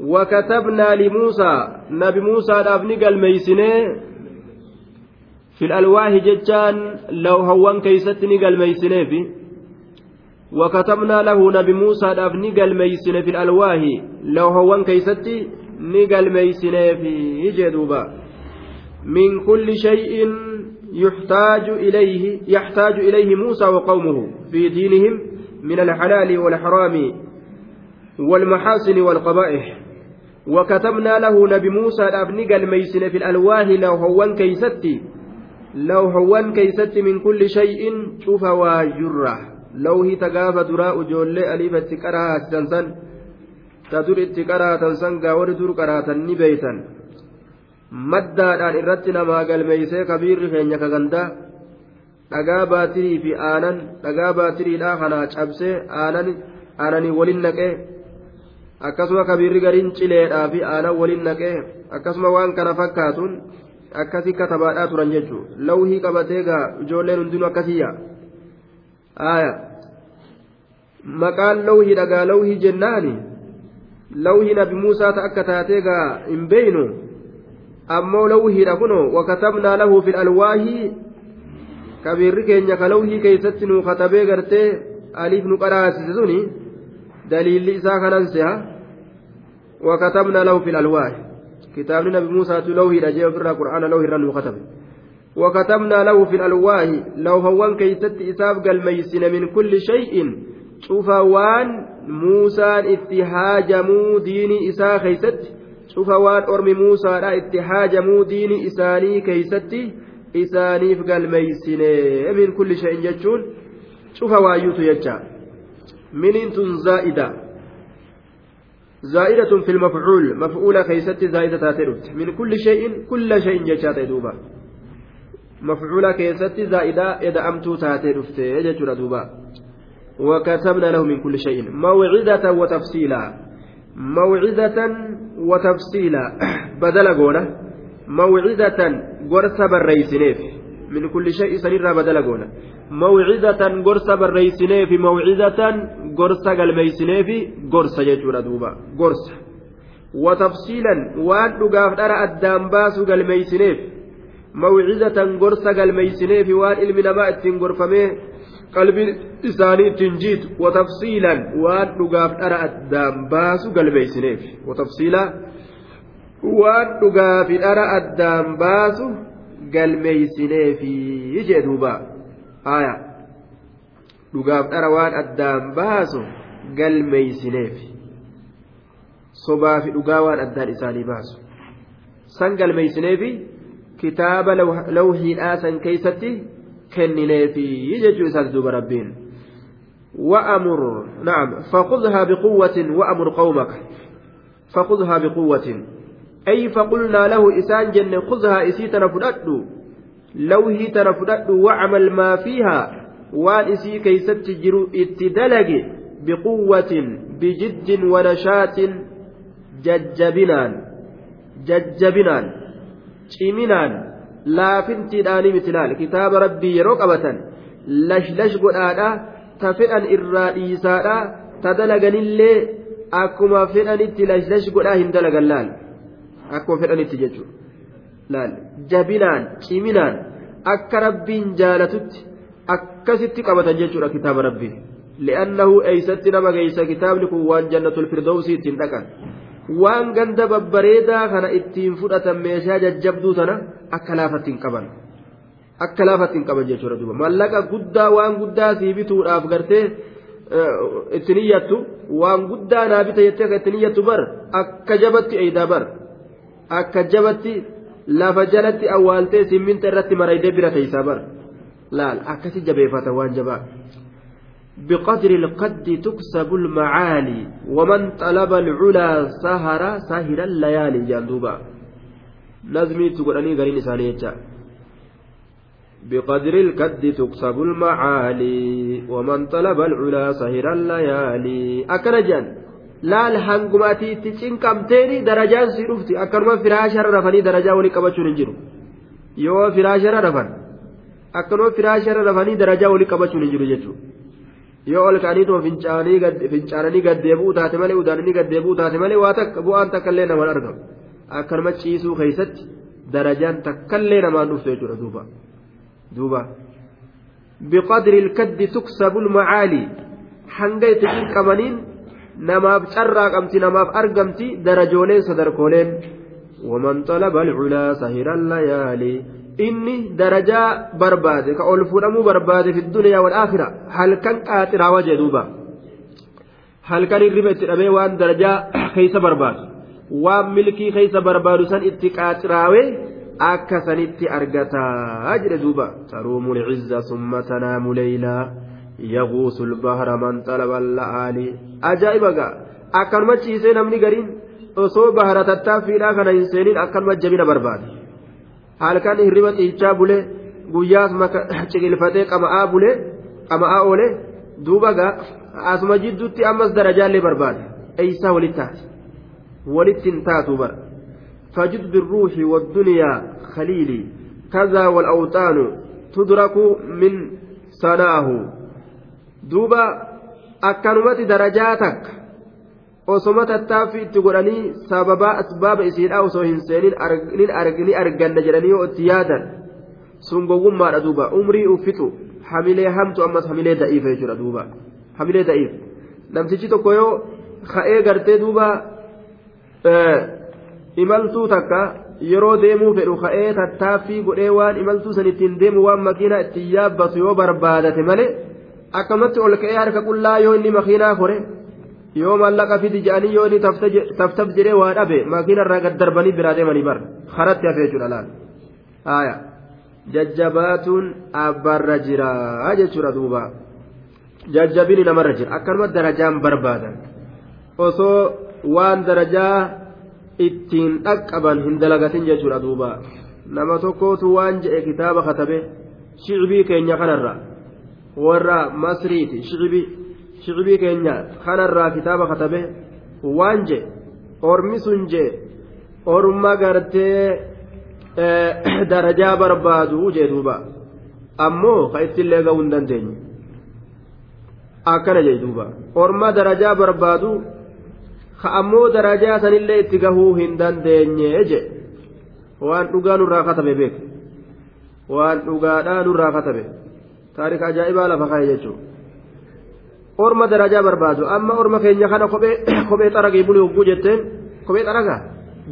وكتبنا لموسى نبي موسى دافني قال ميسنة في الألواح ججان لو هوان كيستني قال ميسنة في. وكتبنا له نبي موسى دافني قال ميسنة في الألواح لو هوان كيستي نقل ميسنة في. يجدوبا من كل شيء يحتاج إليه يحتاج إليه موسى وقومه في دينهم من الحلال والحرام والمحاسن والقبائح. وكتبنا له نبي موسى أبني الميسن في الألواه لو هوان كيستي لو هوان كيستي من كل شيء شوف واجرة. لو هي تقاف دراء جولي أليفة تكرها تنسن. تدر اتكرها تنسن قاور در كرها نبيتا maddaadhaan irratti namaa galmeeysee kabiirri keenya kagandaa dhagaa baatirii fi aanan dhagaa baatiriidhaa kanaa cabsee aananii waliin naqee akkasuma kabiirri gariin cileedhaa fi aanan waliin naqee akkasuma waan kana fakkaatuun akkasii katabaadhaa turan jechuudha lawhii qabatee gaa ijoolleen hundinuu akkasiyyaa aaya maqaan lawhii dhagaa lawhii jennaani lawhii nabi muusaa ta akka taatee gaa hin beeynu ammoo lawhiidha kunoo wakatabnaa lahu fi alwaahi kabiirri keenya ka lawhii keeysatti nuu katabee gartee aliif nu qaraasise suni دليل إساء كننسها وكتبنا له في الألواح. كتاب نبي موسى لوه رجع في القرآن لوه رن وكتب وكتبنا له في الألواح لو هوان كيست إساف قال ميسن من كل شيء. شوف وان موسى اتهاجموا دين إساء كيست شوف وان أرمي موسى اتهاجموا دين إساني كيست إسانيف قال ميسن من كل شيء جتشون. شوف منين زائدة؟ زائدة في المفعول مفعولة كيست زائدة تاترت. من كل شيء كل شيء جشات دوبا. مفعولة كيست زائدة إذا أمتو تاترت يجتر دوبا. وكتبنا له من كل شيء. موعظة وتفصيلا. موعظة وتفصيلا. بدل قولة. موعظة قرص بالريسنيف من كل شيء سنرى بدل قوله mawcidatan gorsa barreeysinee fi mawcidatan gorsa galmeeysinee fi gorsa jechuudha duuba gorsa watafsiilan waan dhugaaf dhara addaan baasu galmeeysineef mawcidatan gorsa galmeeysinee fi waan ilmi namaa ittiin gorfamee qalbii isaanii ittiin jiitu watafsiilan waan dhugaaf dhara addaan baasu galmeeysineef watafsiila waan dhugaafi dhara addaan baasu galmeeysineefi jee duuba aya dhugaaf dhara waan addaan baasu galmeeysineef sobaa fi dhugaa waan addaan isaanii baasu san galmeeysineefi kitaaba lawhiidhaa san keeysatti kennineefi jechuu isaati duuba rabbiin وأمر نعم فخذها بقوة وأمر قومك فخذها بقوة أي فقلنا له إسان جن خذها فدأدو lawhii tana fudhadhu wacmal maa fiihaa waan isii keeysatti jiru itti dalage biquwwatin bijiddin wanashaatin jajjabinaan jajjabinaan ciminaan laafintiidhaanii miti laal kitaaba rabbii yeroo qabatan lashlash godhaadha ta fedhan irraa dhiisaadha ta dalaganillee akkuma fedhanitti lashlash godhaa hin dalagan laal akkuma fedhanitti jechuudha. Jabinaan ciminaan akka rabbiin jaalatutti akkasitti qabatan jechuudha kitaaba rabbii. Li'annahu eeysatti nama geeysa? Kitaabni kun waan jannatul firdowsii ittiin dhaqan. Waan ganda babbareedaa kana ittiin fudhatan meeshaa jajjabduu tana akka laafatti hin qaban. Akka laafatti hin qaban jechuudha duuba. Mallaqa guddaa waan guddaa sii bituudhaaf gartee ittiin iyyattu waan guddaa naa bita jettee akka ittiin iyyattu bar akka jabatti eeydaa bar akka jabatti lafa jalatti awwaaltee simminta irratti maraydee bira teeysaa bar laal akkasi jabeeffata waan jabaa بقدر القد تكسب المعالي ومن طلب العلا سهر سهر الليالي جندوبا godhanii gariin isaanii jecha بقدر الكد تكسب المعالي ومن طلب العلا سهر الليالي أكنجان laal hangumaatii itti cinqamteeni darajaan si dhufti akkanuma firaasharra rafanii darajaa walii qabachuun hin jiru yoo firaasharra rafan akkanuma firaasharra rafanii darajaa walii qabachuun hin jiru jechuudha yoo ol ka'aniituma fincaananii gaddeebi'uu taate malee udaananii gaddeebi'uu taate malee waa takka bu'aan takkallee namaan argamu akkanuma ciisuu keessatti darajaan takkallee namaan dhufte jechuudha duuba duuba biqadri ilkaddi tuksabu lmacaalii hanga itti cinqamaniin namaaf carraaqamti namaaf argamti darajooleen sadarkooleen waman xalaba alculaa sahira allayaalii inni darajaa barbaade ka ol fudhamuu barbaade fi duniyaa walaakhira halkan qaaxiraawa jee duuba halkan hirriba itti dhabee waan darajaa keeysa barbaadu waan milkii keeysa barbaadu san itti qaaxiraawee akka sanitti argataa jedhe duuba taruumu lcizza summa tanaamu leeylaa lbahra man xalaba alla'aalii ajaa'iba gaa akkanuma ciisee namni gariin osoo bahara tattaaffiidhaa kana hin seeniin akkanuma jabina barbaade halkan hirriba xiichaa bulee guyyaas ciqilfatee qama'aa bulee qama'aa oolee duuba gaa asuma jidduutti ammas darajaallee barbaade eeysaa walitti taate walitti hin taatu bara فجد بالروح والدنيا خليلي كذا والأوطان تدرك من duuba akkanumatti darajaa takka. Osoma tattaaffii itti godhanii sababaa asbaaba isiidhaa osoo hin seenin ni arganna jedhanii yoo itti yaadan sun gowwummaadha duuba. Umrii uffixu hamilee hamtu ammas hamilee da'iif jechuudha duuba. Hamilee da'iif. Namtichi tokko yoo ka'ee gartee duuba imaltuu takka yeroo deemuu fedhu ka'ee tattaaffii godhee waan imaltuu san ittiin deemu waan makiinaa ittiin yaabbatu yoo barbaadate malee. Akkamatti ol ka'ee harka qullaa yoo inni makiinaa kore yoo maallaqa fidi jedhanii yoo inni taftab jedhee waa dhabe makiinarraa gad darbanii biraa deemanii bar karatti hafee jechuudha laal haaya jajjabaatuun abbaarra jira jechuudha duuba jajjabini namarra jira akkanuma darajaan barbaadan osoo waan darajaa ittiin dhaqqaban hin dalagatin jechuudha duuba nama tokkootu waan jedhe kitaaba katabe shicbii keenya kanarra warra masriiti shicbii keenya kanarraa kitaaba katabe waan je ormi sun je orma gartee darajaa barbaadu jee duuba ammoo ka ittillee ga'uu hin dandeenye akkana jee duuba orma darajaa barbaadu ka ammoo darajaa sanillee itti gahuu hin dandeenye je waan dhugaa nurraa katabe beek waan dhugaadhaa nurraa katabe taarika ajaa'ibaa lafa kaa'e jechuudha. orma darajaa barbaadu amma orma keenya kana kophee kophee xaragee buli hogguu jetteen kophee xaragaa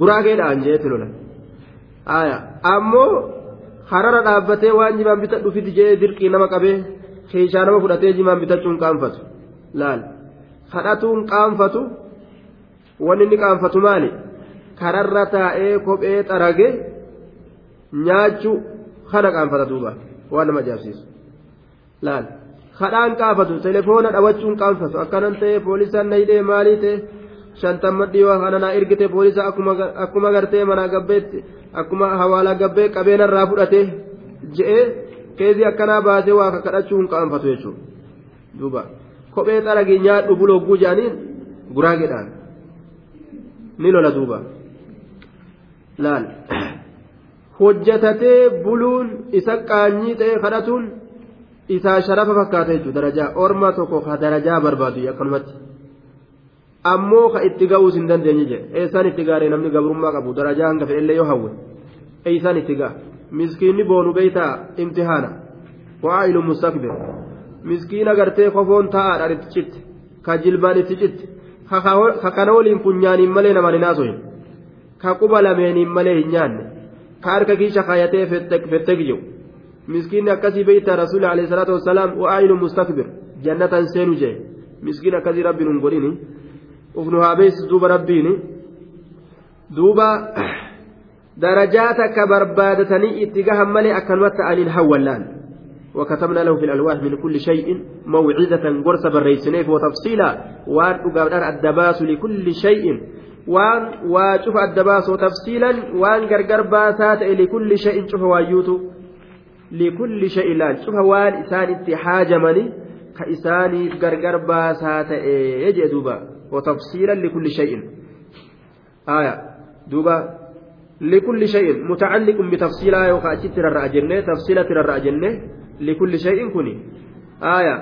guraageedhaan jeetti lola ammoo harara dhaabbatee waan jimaan bitadhu fiti jee dirqii nama qabee keeshaa nama fudhatee jimaan bitachuun qaanfatu laal kadhatuun qaanfatu wanni inni qaanfatu maali kararra taa'ee kophee xaragee nyaachuu kana qaanfata duuba waan nama ajaa'ibsiisu laal. kadhaan qaafatu telefoona dhawachuun qaanfatu akkanan ta'e poolisaan na hidhee maalii ta'e? Shantamma dhiyoo kana naa ergite poolisa akkuma gartee manaa gabbeetti akkuma hawaalaa gabbee qabeenarraa fudhate je'ee keezii akkanaa baasee waa kadhachuun qaanfatu jechuudha. Duuba. Kophee xaragii nyaadhu bulogguu jedhaniin guraageedhaan. Ni lola duuba. Laal. Hojjatatee buluun isa qaanyii ta'e kadhatuun. Isaa sharafa fakkaata jechuudha darajaa orma tokko ka darajaa barbaadu akkanumatti ammoo ka itti ga'uus hin dandeenye jedhe eessaan itti gaaree namni gabrummaa qabu darajaa hanga fedhellee yoo hawwe? Eessaan itti ga'a. Miskiinni boonu beeytaa imtihaana. Waa'ilu mustakbir. Miskiina gartee kofoon taa'aadhaan itti citte ka jilbaan itti citte ka kana waliin funyaaniin malee namaan hin haasohin ka quba lameeniin malee hin nyaanne ka harka kiisha kaayatee fettee gijewu alayhi salaatu wasalaam wa'aayilu mustakbir jannatan seenu jee miskiin akkasii rabbiin hin godhini ufnu haa beeysis duuba rabbiini duuba darajaa takka barbaadatanii itti gahan malee akkanumatti ta'aniin hawwallaan وكتبنا له في الألواح من كل شيء موعظة قرص بالريسنيف وتفصيلا وأن أقابل الدباس لكل شيء adda baasoo tafsiilan waan gargar baasaa ta'e likulli shay'in cufa waayyuutu cufa waan isaan itti haajamani ka isaaniif gargar baasaa ta'e jee duuba watafsiilan likulli shay'in aya duuba likulli shay'in mutacalliqun bitafsiilaa yookaan achitti rarra'a jennee tafsiilatti rarra'a jennee likulli shay'in kuni aya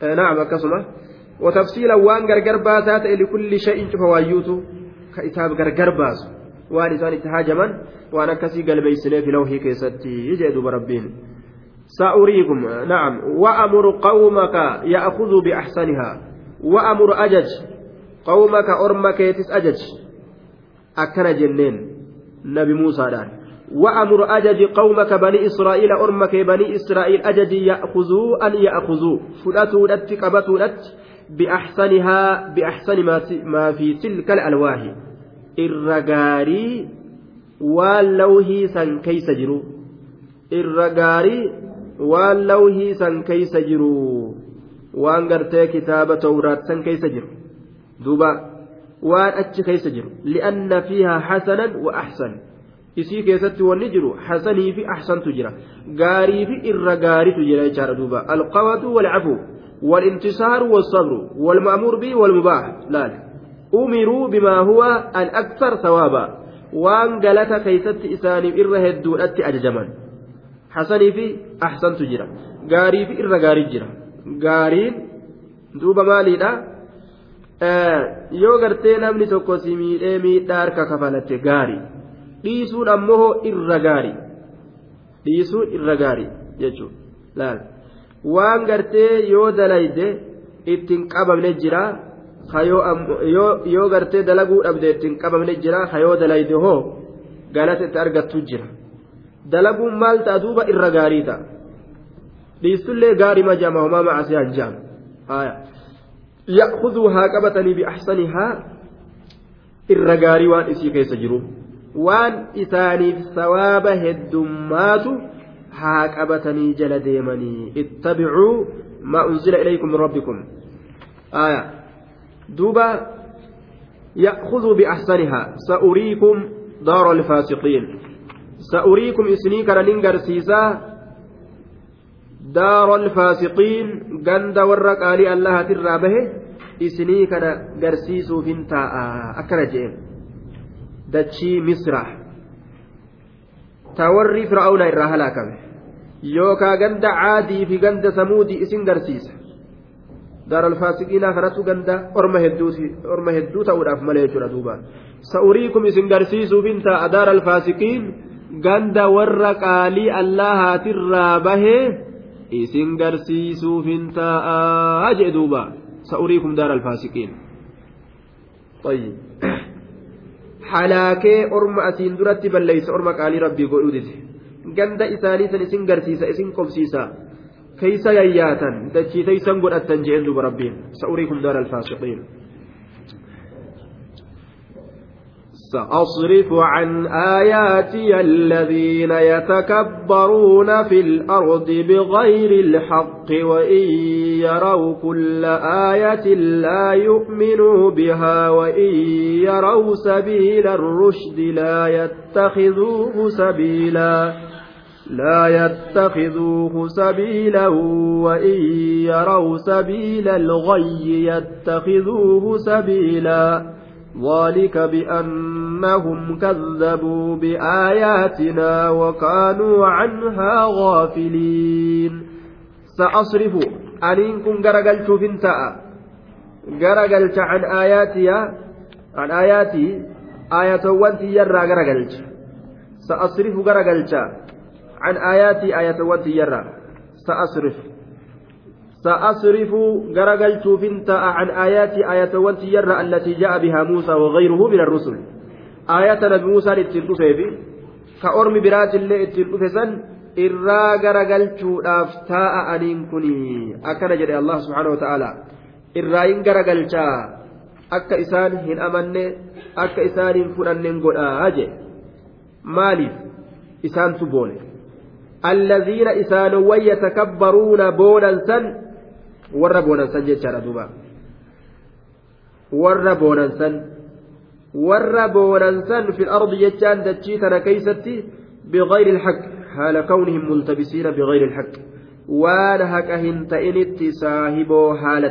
naam akkasuma وتفصيلا وان غرغر باسات لكل شيء شوف وايوتو كإساب غرغر باس وان إسان اتهاجما وان كسي قلبي سنة في لوحي كيستي يجد بربين سأريكم نعم وأمر قومك يأخذوا بأحسنها وأمر أجج قومك أرمك يتس أجج أكن جنين نبي موسى دان وأمر أجج قومك بني إسرائيل أرمك بني إسرائيل أجج يأخذوا أن يأخذوا فلاتوا لت قبتوا لت بأحسنها بأحسن ما في تلك الألواح الرجاري واللوه سن كيس جرو الرجاري واللوه سن كيس جرو وان قرتي كتاب توراة سن كيس جرو دوبا وان أتش كيس جرو لأن فيها حسنا وأحسن isii keessatti wanni jiru hasanii fi ahsantu jira. Gaarii fi irra gaaritu jira jechaadha duuba. Alqawatu walcafu والانتصار والصبر والمأمور به والمباح لا umiruu bimaa huwa an aksar sawaaba waan galata keeysatti isaaniif irra hedduudhatti ajajaman. Xasanii fi ahsantu jira. Gaarii fi irra gaarii jira. Gaariin duuba maaliidha? Yoo gartee namni tokko si miidhee miidhaa harka kafalatte gaarii dhiisuun ammoo irra gaarii dhiisuun irra gaarii jechuudha waan gartee yoo dalayde ittiin qabamne jiraa. Yoo gartee dalaguu dhabde ittiin qabamne jira hayoo dalayde hoo galata argattu jira. Dalaguun maal ta'a? Duuba irra gaarii ta'a. Dhiistullee gaarii ma jaama homaa macasiyaan jaam ya'khuduu haa qabatanii biaxsanihaa irra gaarii waan isii keessa jiru. Waan isaaniif sawaaba heddummaatu haa qabatanii jala deemanii ittabicuu maa unzila ilaykum min rabbikum. Aya duuba ya'khuduu biaxsanihaa sa'uriikum daara alfaasiqiin sa'uriikum isinii kana nin garsiisaa daara alfaasiqiin ganda warra qaalii allahatirraa bahe isinii kana garsiisuufin taa'a akkana jeen dachii misra ta warri fir'auna irraa halaakame yookaa ganda caadii fi garsiisa daaralfaasiqiinaa kanatu ganda orma hedduu ta'uudhaaf malee jechuudha duuba sa'uriikum isin garsiisuufin ta'a daaralfaasiqiin ganda warra qaalii allahaatirraa bahee isin garsiisuufin ta'a jee duuba sa'uriikum daaralfaasiqiin طيب halaakee orma asiin duratti balleeysa orma qaalii rabbii godhuu dide ganda isaanii san isin garsiisa isin qobsiisa yayyaatan dachii teeysan godhattan jeen duba rabbiin sa'uriikum daara alfaasiqiin سأصرف عن آياتي الذين يتكبرون في الأرض بغير الحق وإن يروا كل آية لا يؤمنوا بها وإن يروا سبيل الرشد لا يتخذوه سبيلا. لا يتخذوه سبيلا وإن يروا سبيل الغي يتخذوه سبيلا. ذلك بأنهم كذبوا بآياتنا وكانوا عنها غافلين. سأصرف أنين كن غرقل شوفنتا غرقلت عن آياتي عن آياتي آية وانتي يرى غرقلت سأصرف غرقلت عن آياتي آية وانتي يرى سأصرف سأصرف غرقل توفنت عن آيات آية والتيرة التي جاء بها موسى وغيره من الرسل نبي موسى للتلقفة كأرم برات اللي التلقفة irraa garagalchuudhaaf taa'a aniin kuni akkana jedhe allah subhaanahu wataaalaa irraa hin garagalchaa akka isaan hin amanne akka isaan hin fudhannen godhaa jedhe maaliif isaantu boone allaziina isaanowwan yatakabbaruuna boonan san warra boonansan jechaadha duuba warra boonansan warra boonansan fi ardi jechaan dachii tana keeysatti bigayri ilhaq haala kawnihim multabisiina bigayri ilhaq waan haqa hin ta'initti saahiboo haala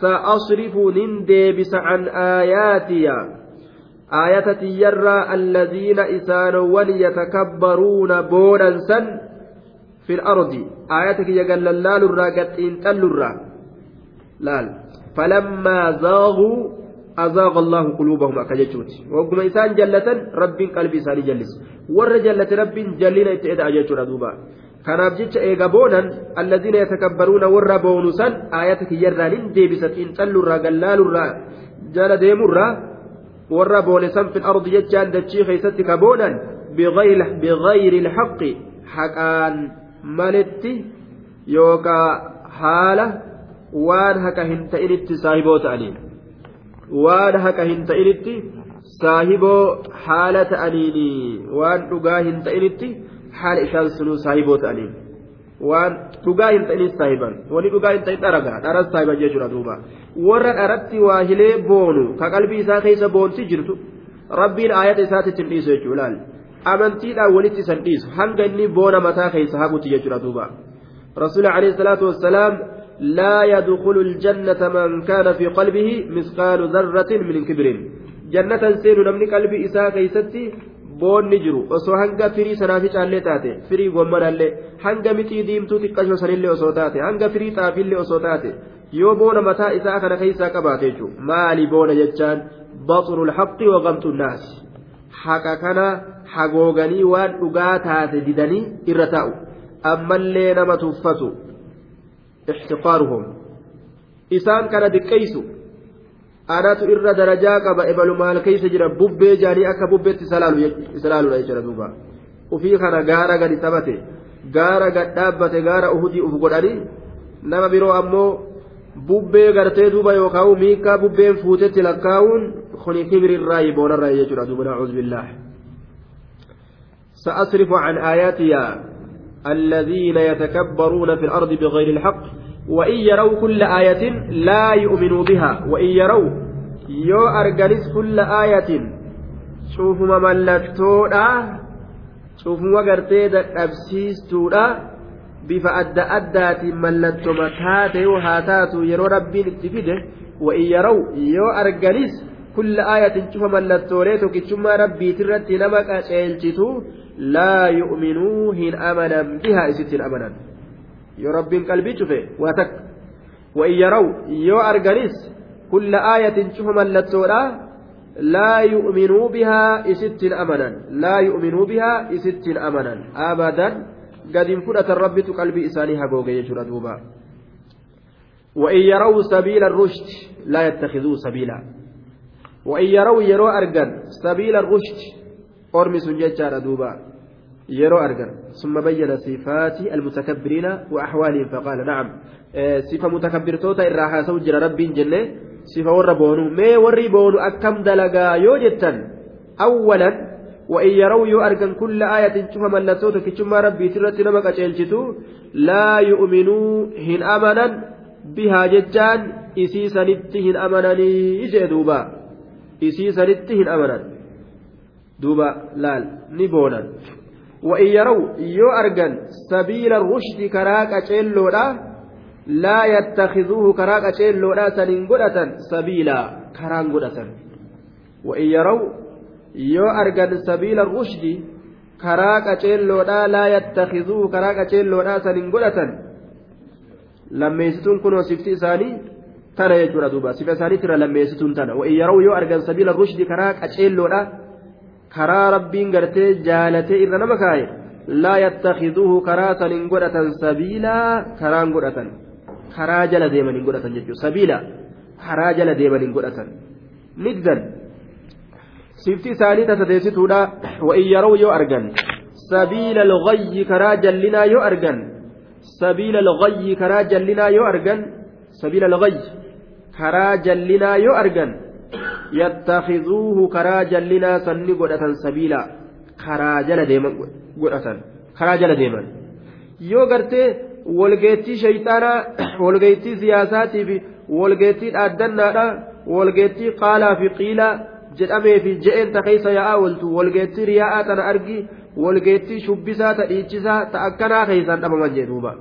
سأصرف نندبس عن آياتي آية يرى الذين إسانوا يتكبرون بونا سن في الأرض. آياتك يقال لال الراقت إن تلر لال. فلما زاغوا أزاغ الله قلوبهم أكجتوت وقم إنسان جلة رب قلبي إساني جلس. ور جلة رب جلنا إتئد أجتوت دوبا. kanaaf jecha eega boonan alladiina yatakabbaruuna warra boonu san aayata kiyyarraanin deebisat inxallurraa gallaalurraa jala deemurraa fil ardi jechaan dachii keeysatti ka boonan bigayri ilhaqi haqaan maletti yookaa haala waan haqa hin ta'initti saahiboo ta'aniin waan haqa hin ta'initti saahiboo haala ta'aniini waan dhugaa hin ta'initti haala ishaan sunuu saahiboo ta'aniin waan dhugaa hin ta'iniif saahiban wani dhugaa hin ta'in dharaga dharas saahiban jechuudha duuba warra dharatti waa hilee boonu ka qalbii isaa keessa boonti jirtu rabbiin aayata isaatitti hin dhiisu jechuudha ilaali amantiidhaan walitti isan dhiisu hanga inni boona mataa keessa haguutti jechuudha duuba rasuuli alayhi salaatu wassalaam لا يدخل الجنة من كان في قلبه مثقال ذرة من كبر جنة سين نمني قلبي إساء كيستي boonni jiru. Osoo hanga firii sanaafi caallee taate firii gommanallee hanga mixii diimtuu xiqqashoo sanillee osoo taate hanga firii xaafiillee osoo taate yoo boona mataa isaa kana keessaa qabaate jechuudha maali boona jechaan? Baxurul haqqi waqamtu naasi haqa kana hagooganii waan dhugaa taate didanii irra taa'u. Ammallee nama tuffatu. Ixtiqaaruhum. Isaan kana diqqeeysu anatu irra darajaa qaba ebalu maal keeysa jira bubbee jaanii akka bubbeetti isa laaludha jechuudha duuba ufii kana gaara gadi taphate gaara gad dhaabbate gaara uhudii uf godhanii nama biroo ammoo bubbee gartee duuba yookaan miikaa bubbeen fuutetti lakkaa'uun kuni kibrirraa boonarraa jechuudha duuba nacuudhu billaah سأصرف عن آياتي الذين يتكبرون في الأرض بغير الحق وإن يروا كل آية لا يؤمنوا بها وإن يروا يو أرجلس كل آية شوفوا ملكتودا شوفوا adda addaatiin mallattoma taate yoo haa taatu yeroo rabbiin itti fide wa'in yaraw yoo arganis kulla aayatin cufa mallattoolee tokkichummaa rabbiitirratti nama qaceelchitu laa yu'minuu hin amanan bihaa isitti hin amanan yoo rabbiin qalbii cufe waa takka wa'in yaraw yoo arganis kulla aayatin cufa mallattoodha laa yu'minuu bihaa isitti hin amanan laa yu'minuu bihaa isitti hin amanan abadan قدم فلة الرب قلبي إساني هقوغي يجرى دوبا وإن يروا سبيل الرشد لا يتخذوه سبيلا وإن يروا يروا أرقن سبيل الرشد أرمس ججار دوبا يروا أرقن ثم بين صفات المتكبرين وأحوالهم فقال نعم صفة متكبر توتا إراها سوجر ربي جنة صفة وربونو ما وري بونو أكم دلقا يوجتا أولا وإن يروا يؤرقن كل آية شوف ملتوت كشما ربي ترت نمك أشيلشتو لا يؤمنوا هن أمنا بها ججان إسي سنتهن أمنني إجي دوبا إسي سنتهن أمنا دوبا لال نبونا وإن يروا يؤرقن سبيل الرشد كراك أشيلونا لا يتخذوه كراك أشيلونا سننقلة سبيلا كران وإن يروا sabiila rushdi karaa qaceelloodhaa laa yattakizuu karaa qaceelloodhaa san hin godhatan lammeessituun kunoo sifti isaanii tana jechuudha duuba sifa isaaniitira lammeessituun tana wa'in yeroo yoo argan sabiila rushdi karaa qaceelloodhaa karaa rabbiin gartee jaalatee irra nama kaaye laa yattakizuuhu karaa san hin godhatan sabiilaa karaan godhatan karaa jala deeman hin godhatan jechuudha sabiila karaa jala deeman hin godhatan niddan sifti isaanii tasadeessituudha wa'in yeroo yoo argan sabiila lugayyi karaa jallinaa yoo argan sabiila lugayyi karaa jallinaa yoo argan sabiila lugayyi karaa jallinaa yoo argan godhatan karaa jala deeman yoo gartee walgeettii shayxaanaa walgeettii siyaasaatiif walgeettii dhaaddannaadha walgeettii qaalaa fi qiilaa jedhamee fi je'een ta keessa yaa'aa ooltu walgeettii riyaa'aa tana argi walgeettii shubbisaa ta dhiichisaa ta akkanaa keessaan dhabaman jedhuuba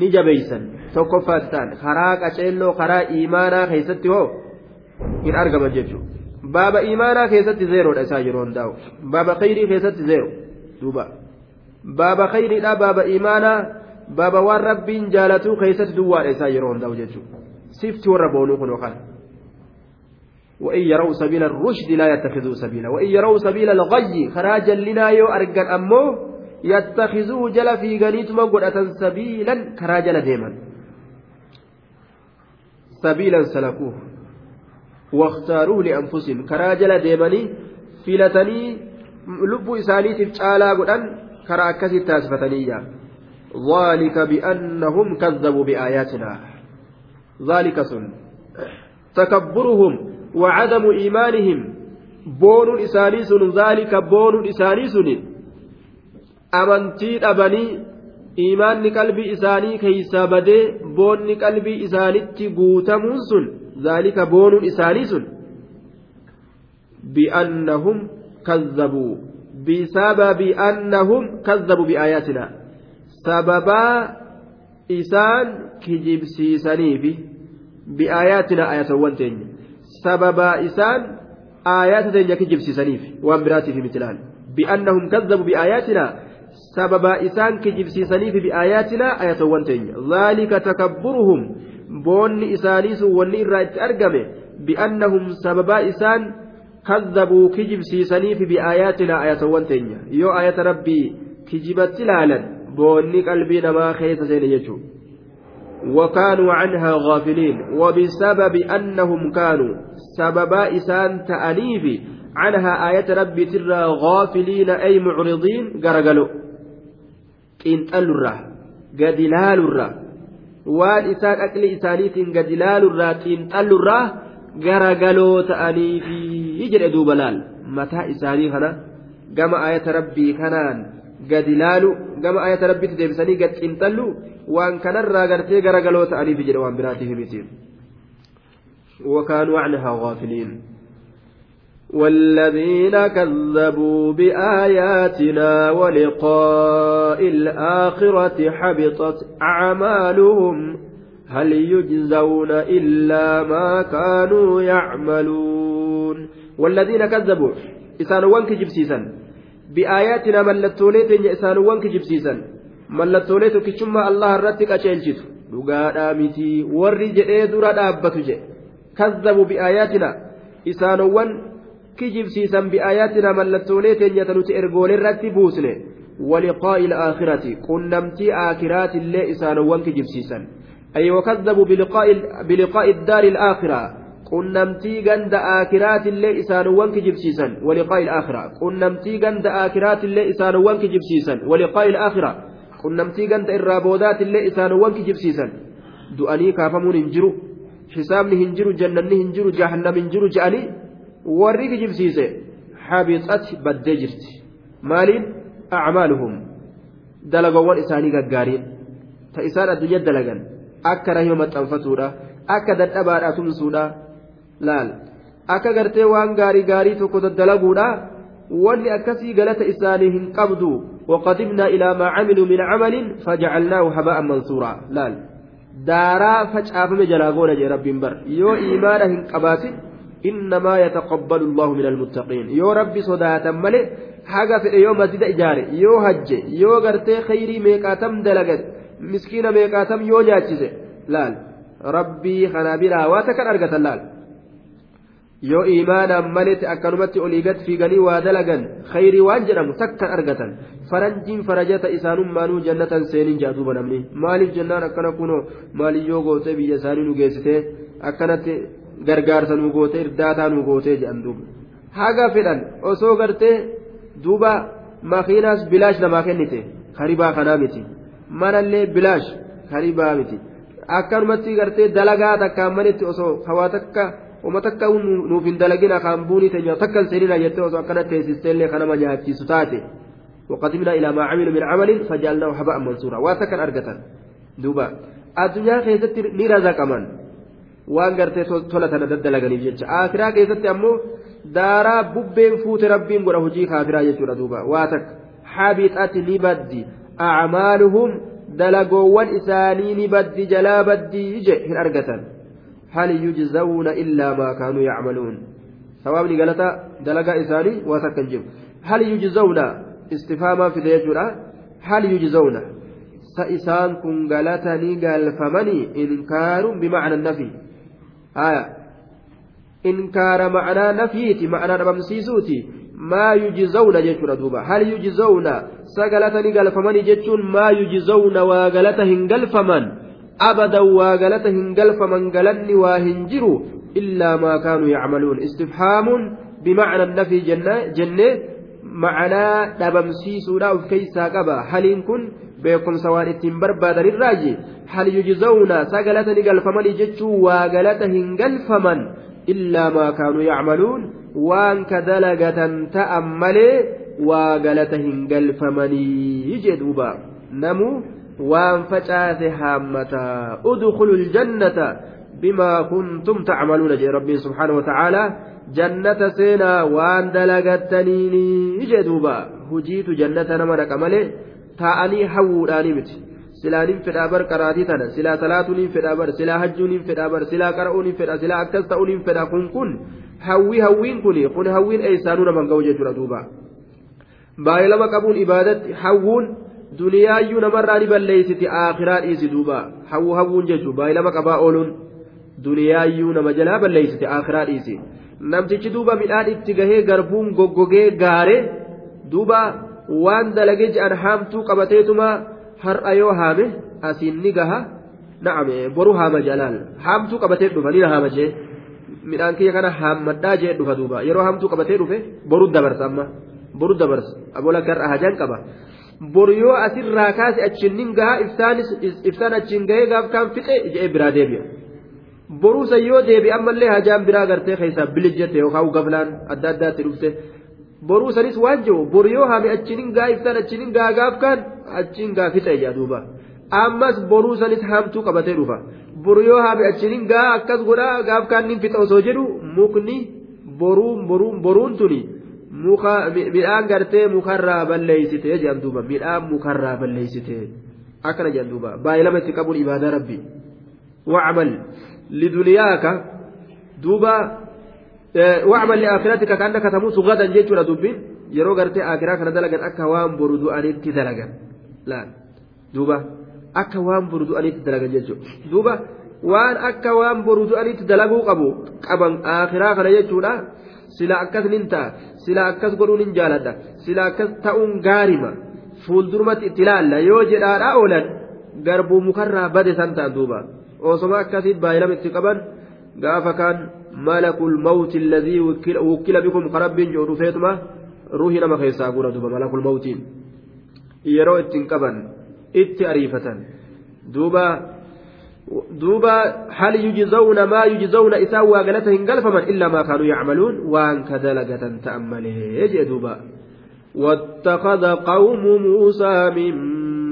ni jabeeysan tokkoffaatti ta'an karaa qaceelloo karaa imaanaa keessatti hoo hin argaman jechuudha baaba imaanaa keessatti zeeroodha isaa yeroo hundaa'u baaba khayrii keessatti zeero duuba baaba khayriidha baaba imaanaa baaba waan rabbiin jaalatuu keessatti duwwaadha isaa yeroo hundaa'u jechuudha sifti warra boonuu kun yookaan. وإن يروا سبيل الرشد لا يتخذوا سبيلا وإن يروا سبيل الغي خراج لنا يو أرجل أمو يتخذوه جل في غنيتما قرأة سبيلا كراجل ديما سبيلا سلكوه واختاروه لأنفسهم. كراجل ديماني filatanii lubbuu isaaniitiif caalaa godhan karaa akkasii taasifataniiyya ذلك بأنهم كذبوا بآياتنا. ذلك سن. تكبرهم وعدم إيمانهم. بون إساني سن. ذلك بون إساني سن. أمنتي أبني إيمان قلبي إساني كيسا بدي بون قلبي إساني قوتمون سن. ذلك بون إساني سن بأنهم كذبوا بسبب أنهم كذبوا بآياتنا سببا إسان كجيب سيساني بآياتنا آية وانتين sababaa isaan aayaata teenya kijibsiisaniif waan biraatiif mitilaan bi'annahum kadhabu bi'aayaatinaa sababaa isaan kijibsiisaniif bi'aayaatinaa ayatawwan teenya dhaalika takabburuhum boonni isaanii sun wanni irraa itti argame bi'annahum sababaa isaan kadhabuu kijibsiisaniif bi'aayaatinaa ayatawwan teenya yoo ayata rabbii kijibatti laalan boonni qalbii namaa keessa seene jechuudha وكانوا عنها غافلين وبسبب أنهم كانوا سببا إسان تأنيف عنها آية ربي ترى غافلين أي معرضين قرقلوا قنطل الرا قدلال الرا waan isaan aqli isaaniitiin gadi laalurraa xiinxallurraa garagaloo ta'aniifi jedhe duuba laal mataa isaanii kana gama ayata rabbii kanaan gadi laalu gama ayata rabbiitti deebisanii gad xiinxallu waan kanarraa gartee garagaloo ta'aniifi jedhe waan biraatiif miti وكانوا عنها غافلين والذين كذبوا بآياتنا ولقاء الآخرة حبطت أعمالهم هل يجزون إلا ما كانوا يعملون والذين كذبوا إسان وانك جبسيسا بآياتنا ملتوليت إسان وانك جبسيسا ملتوليت كشما الله الرتك أشيلجت لقاد آمتي ورجئ دور كذبوا بآياتنا إسان وانك kijibsiisan bi'aayaatina mallattoolee teenyata nuti ergoolee irratti buusne waliqaa'i ilaakhirati qunnamtii aakiraatillee isaanowwan kijibsiisan ay wakazzabu biliqaa'i iddaari ilaakiraa qunnamtii ganda aakiraatillee isaanowwan kijibsiisan waliqaa'i ilaakiraa qunnamtii ganda aakiraatillee isaanowwan kijibsiisan waliqaa'i ilaakiraa qunnamtii ganda irraa boodaatillee isaanowwan kijibsiisan du'anii kaafamuun hin jiru hisaabni hin jiru jannanni hin jiru jahannam hin jiru je'anii warri kijibsiise habixati baddee jirti maaliin acmaaluhum dalagowwan isaanii gaggaariin ta isaan addunyaa dalagan akka rahima maxxanfatuudha akka dadhabaadhaa tumsuudha laal akka gartee waan gaarii gaarii tokko daddalaguudha wanni akkasii galata isaanii hin qabdu وقدمنا إلى ما عملوا من عمل فجعلناه هباء منصورا لال دارا فجأة جلاغونا جي رب بر يو إيمانهم قبات إنما يتقبل الله من المتقين يو ربي yoo masjida ijaare yoo hajje yoo gartee khayrii meeqaatam dalagate miskiina meeqaatam yoo nyaachise laal rabbii kana biraa waa takkan argatan laal yoo imaanaan maletti akkanumatti olii gad fiiganii waa dalagan khayrii waan jedhamu takkan argatan faranjiin farajata isaanummaanuu jannatan seeniin jaaduuba namni maaliif jennaan akkana kunoo maaliyyoo gootee biyya isaanii nu geessitee akkanatti gargaarsa nu gootee irdaataa nu gootee jedhan duuba haga fedhan osoo gartee duuba makiinaas bilaash namaa kennite karibaa kanaa miti manallee bilaash karibaa miti akkanumatti gartee dalagaa takkaan malitti osoo hawaa takka. uma takka nuuf hin dalagina kaan buunii teenya takkan seenina jettee osoo akkana teessisteellee kanama nyaachisu taate وقدمنا إلى ما عملوا من عمل فجعلناه هباء منصورا واتكن أرقتا دوبا الدنيا خيزت نرزق من waan gartee tola tana daddalaganiif jecha akiraa keessatti ammoo daaraa bubbeen fuute rabbiin godha hojii kaafiraa jechuudha duuba waa takka habixati ni baddi acmaaluhum dalagoowwan isaanii ni baddi jalaa baddii je hin argatan hal yujzawna illaa maa kaanuu yacmaluun sawaabni galata dalagaa isaanii waa takka hin jiru hal yujzawna istifaamaa fide jechuudha hal yujzawna sa isaan kun galata ni galfamanii inkaaruun bimacna nafi inkaara macnaa nafiiti macnaa dhabamsiisuuti. Maa yujizawna jechuudha duuba. Hal yujizawna? Sa galata ni galfamanii jechuun maa yujizawna waa galata hin galfaman? Abadan waa galata hin galfaman galanni waa hin jiru illaa maa kaanuu yacmaluun. Istifhaamuun bimacna nafi jennee macnaa dhabamsiisuudha of keeysaa qaba. Haliin kun beekumsa waan ittiin barbaadanirraayi hal yujizawna sa galata ni galfamanii jechuun waa galata hin galfaman illaa maa kaanuu yacmaluun waan ka dalagatan ta'an malee waa galata hin galfamanii jedhuuba namu waan facaase haammataa udkhulu ljannata bimaa kuntum tacmaluuna jedhe rabbiin subxaanahu watacaalaa jannata seenaa waan dalagattaniini jedhuuba hujiitu jannata nama dhaqa malee taa'anii hawwuudhaanii miti. Silaanin fedhaa bar qaraatii tana silaa salaatuuniin fedhaa bar silaa hajjuuniin fedhaa bar silaa qara'uuniin fedha silaa akkas ta'uuniin fedha kun kun hawwii hawwiin kun kun hawwiin eessaanuu naman ga'u jechuudha duuba. Baay'ee lama qabuun ibaadatti hawwuun duniyaayyuu namarraa ni balleeysiti aakiraa dhiisi duuba. Hawwu hawwuun jechuun baay'ee lama qabaa ooluun duniyaayyuu nama jalaa balleeysiti aakiraa dhiisi. Namtichi duuba midhaan itti gahee garbuun goggogee gaare duuba waan dalagee je'an haamtuu qabateetuma har'a yoo haame asiin ni gaha na'ame boru haama jalaal haamtuu qabatee dhufa ni haama jee midhaan kiyya kana haammadhaa jee dhufa duuba yeroo haamtuu qabatee dhufe boru dabarsa amma boru dabarsa abola karra hajaan qaba boru yoo asirraa kaase achiin ni gaha ibsaan achiin gahee gaaf kaan fixe jee biraa deebi'a. boruu san yoo deebi ammallee hajaan biraa gartee keessaa bilis jette yookaan gaflaan adda addaatti dhufte boruu sanis waan jiru boru yoo haame achiin gaa ibsaan achiin gaa gaaf kaan achiin gaa fixe yaa duuba ammas boruu sanis haamtuu qabatee dhufa boru yoo haame achiin gaa akkas godhaa gaaf kaan ni fixa osoo jedhu mukni boruun boruun boruun tuni muka midhaan gartee mukarraa balleeysite jedhan duuba midhaan mukarraa balleeysite akkana jedhan duuba baay'ee lama itti qabuun ibaadaa rabbi wacmal لدنياك دوبا واعمل لآخرتك كأنك تموت غدا جيتشورا دبين yeroo gartee akiraa kana dalagan akka waan boru du'anitti dalagan laal duuba akka waan boru du'anitti dalagan jechuudha duuba waan akka waan boru du'anitti dalaguu qabu qaban akiraa kana jechuudha sila akkas nin ta'a sila akkas godhuun hin jaaladha sila akkas ta'uun gaarima fuuldurumatti itti ilaalla yoo jedhaadhaa oolan garbuu mukarraa bade san ta'a duuba. osoma akkasiit baay'ilama itti qaban gaafa kaan malakul mawti alladhii wukkila bikum ka rabbiin jedhu dhufeetuma ruuhii nama keessaa gura duba malakul mawtiin yeroo ittiin qaban itti ariifatan duuba duuba hal yujzawna maa yujzawna isaan waa galata hin galfaman illaa maa kaanuu yacmaluun waan ka dalagatan ta'an malee jee duuba واتخذ قوم موسى من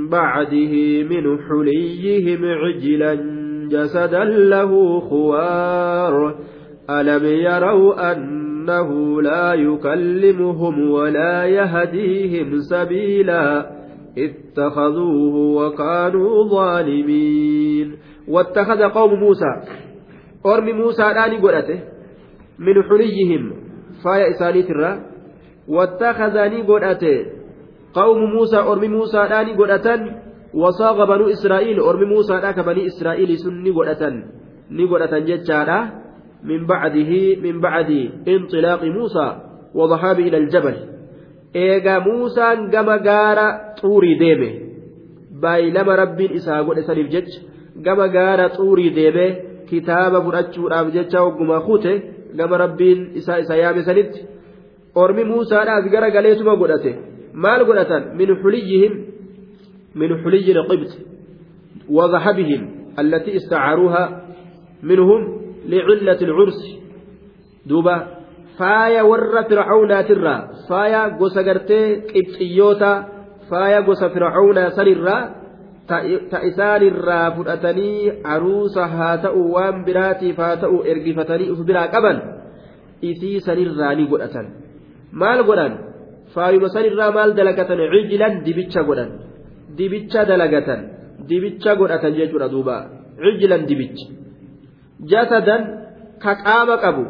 بعده من حليهم عجلا جسدا له خوار. ألم يروا أنه لا يكلمهم ولا يهديهم سبيلا؟ اتخذوه وكانوا ظالمين. واتخذ قوم موسى. أرم موسى الآن قلته من حليهم. فايا إسانيت الرا. واتخذني قلته قوم موسى أرم موسى الآن قلته wasaaqa banuu israa'iil ormi muusaadha ka banii israa'iilii sun ni godhatan ni godhatan jechaadha. Min bacdihi min bacdi inxilaaqi muusaa wadahaabi ila aljabal eegaa muusaan gama gaara xuurii deeme. Baay'ilama rabbiin isaa godhe saniif jecha gama gaara xuurii deeme kitaaba fudhachuudhaaf jecha hogguma kute gama rabbiin isaa isa yaame sanitti ormi muusaadhaas gara galeetuma godhate. Maal godhatan? Min xuliyyihim من حلي القبط وذهبهم التي استعاروها منهم لعلة العرس دوبا فايا ور فرعون ترى فايا غوسا غرتي قبطيوتا فايا غوسا فرعون سنرا haa ta'u waan biraatiif haa ta'u ergifatanii uf biraa qaban isii sanirraa ni godhatan maal godhan faayuma sanirraa maal dalagatan cijilan dibicha dibicha dalagatan dibicha godhatan jechuudha duuba. Cijilan dibicha jasadan ka qaama qabu.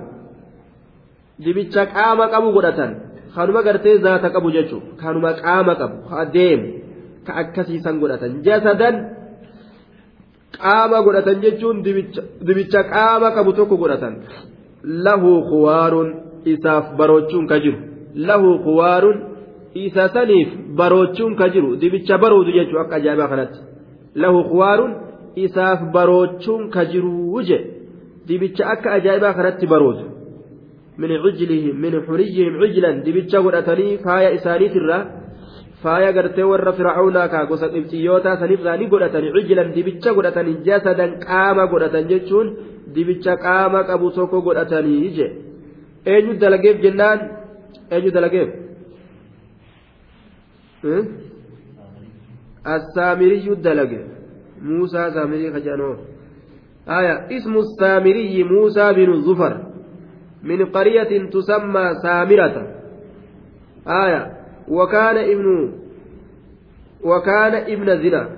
Dibicha qaama qabu godhatan. Kanuma gartee zaata qabu jechuudha. Kanuma qaama qabu deemu. ka akkasiisan godhatan. Jasadan qaama godhatan jechuun dibicha qaama qabu tokko godhatan. Lahu kuwaaruun isaaf baroochuun ka jiru. Lahu kuwaaruun isa saniif baroochuun ka jiru dibicha baroodu jechuu akka ajaa'ibaa kanatti. Lahu kuwaaruun isaaf baroochuun ka jiru je dibicha akka ajaa'ibaa kanatti baroodu min cijlihim min xuriyihim cijlan dibicha godhatanii faaya isaaniitirraa faaya gartee warra fir'aawnaa kaa gosa qibxiyyootaa sanirraa ni godhatan cijilan dibicha godhatanii jasadan qaama godhatan jechuun dibicha qaama qabu tokko godhatanii je. Eenyu dalageef jennaan? Eenyu dalageef السامري الدلق موسى سامري خجانو. آية. اسم السامري موسى بن الظفر من قرية تسمى سامرة. آية. وكان ابن وكان ابن زنا.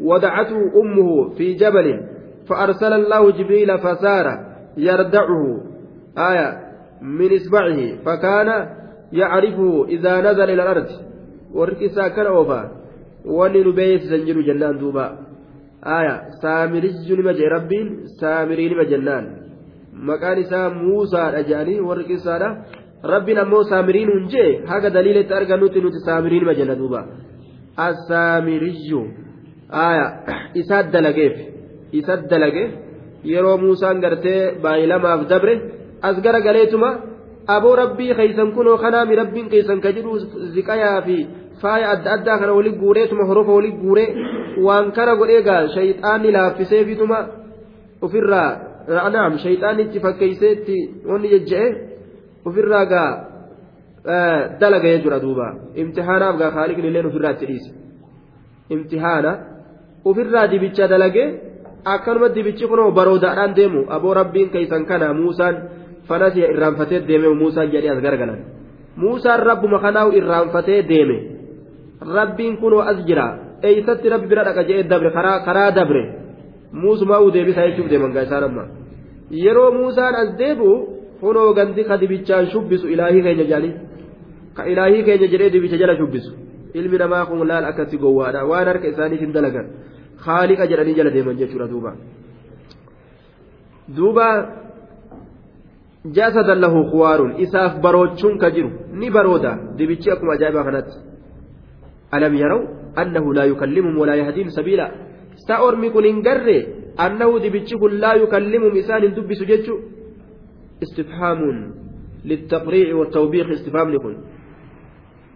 ودعته أمه في جبل فأرسل الله جبريل فسار يردعه. آية. من إصبعه فكان يعرفه إذا نزل إلى الأرض. وركسا كان أوفا وني نبيت زنجر جنان دوبا آية سامري نما جي ربين سامري نما جنان مكان إسا موسى أجاني وركسا rabbiin ammoo saamiriin hunjee haga daliilatti argannutti nuti saamiriin ma jenna duuba asaamiriyyu aya isa dalageef isa dalageef yeroo muusaan gartee baay'ilamaaf dabre as gara galeetuma aboo rabbii keeysan kunoo kanaami rabbiin keeysan ka jedhu ziqayaa fi faaya adda addaa kana wali guureetuma horofa wali guuree waan kana godhee gaa shayxaanni laaffiseefituma ofirraa naam shayxaanni itti fakkeeysee itti wanni jejje'e ofirraa gaa dalaga jechuudha duuba. Imtixaanaaf gaa kaaliqni illee ofirraa itti dhiise. Imtixaana ofirraa dibicha dalage akkanuma dibichi kunoo baroodaadhaan deemu. Aboo rabbiin keeysan kana muusaan fanasi irraanfatee deeme muusaan jedhee as garagalan. Muusaan rabbuma kanaa'u irraanfatee deeme rabbiin kunoo as jira eeysatti rabbi bira dhaqa jedhee dabre karaa dabre muusumaa uu deebisaa jechuuf deeman gaa isaan amma yeroo muusaan as deebi'u kunoo gandi ka dibichaan shubbisu ilaahii keenya jedhanii ka ilaahii keenya jedhee dibicha jala shubbisu ilmi namaa kun laal akkatti gowwaadha waan harka isaaniif hin dalagan haaliqa jedhanii jala deeman jechuudha duuba duuba jasadan lahu kuwaaruun isaaf baroochuun ka jiru ni barooda dibichi akkuma ajaa'ibaa kanatti laa yukallimuhum walaa yahdiihim sabiila sa ormi kun hin garre annahu dibichi kun laa yukallimuhum isaan hin dubbisu jechuu استفهام للتقريع والتوبيخ استفهام لكم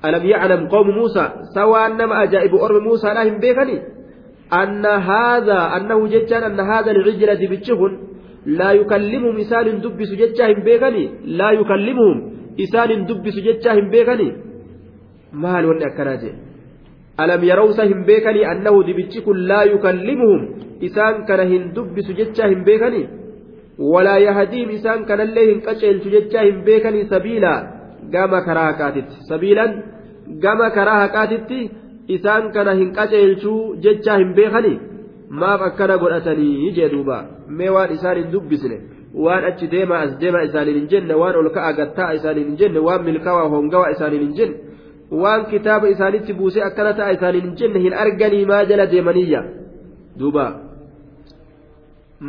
ألم يعلم قوم موسى؟ سوى أنما أجائب أرم موسى لهم بيخني أن هذا أنه ججان أن هذا العجل دبتشهن لا يكلمهم إسان دبس ججاهم بيخني لا يكلمهم إسان دبس ججاهم بيخني مال ون أكناجي ألم يروا سهم بيخني أنه دبتشكن لا يكلمهم؟ إسان كان دبس ججاهم بيخني ولا يهديهم إسان كان الله قتل تججاهم بيكني سبيلا؟ قام كراهكاتت سبيلا؟ قام كراهكاتت إسان كان هنقتل تججاهم بيكني؟ ما فكنا قرأتني. جدوبا ميوان إسان دبسنه waan achi deema as deema isaaniin hin jenne waan ol ka'a gattaa isaaniin hin jenne waan milkaawaa hongawa isaaniin hin jenne waan kitaaba isaanitti buusee akkana ta'a isaaniin hin jenne hin arganii maa jala deemaniyya duuba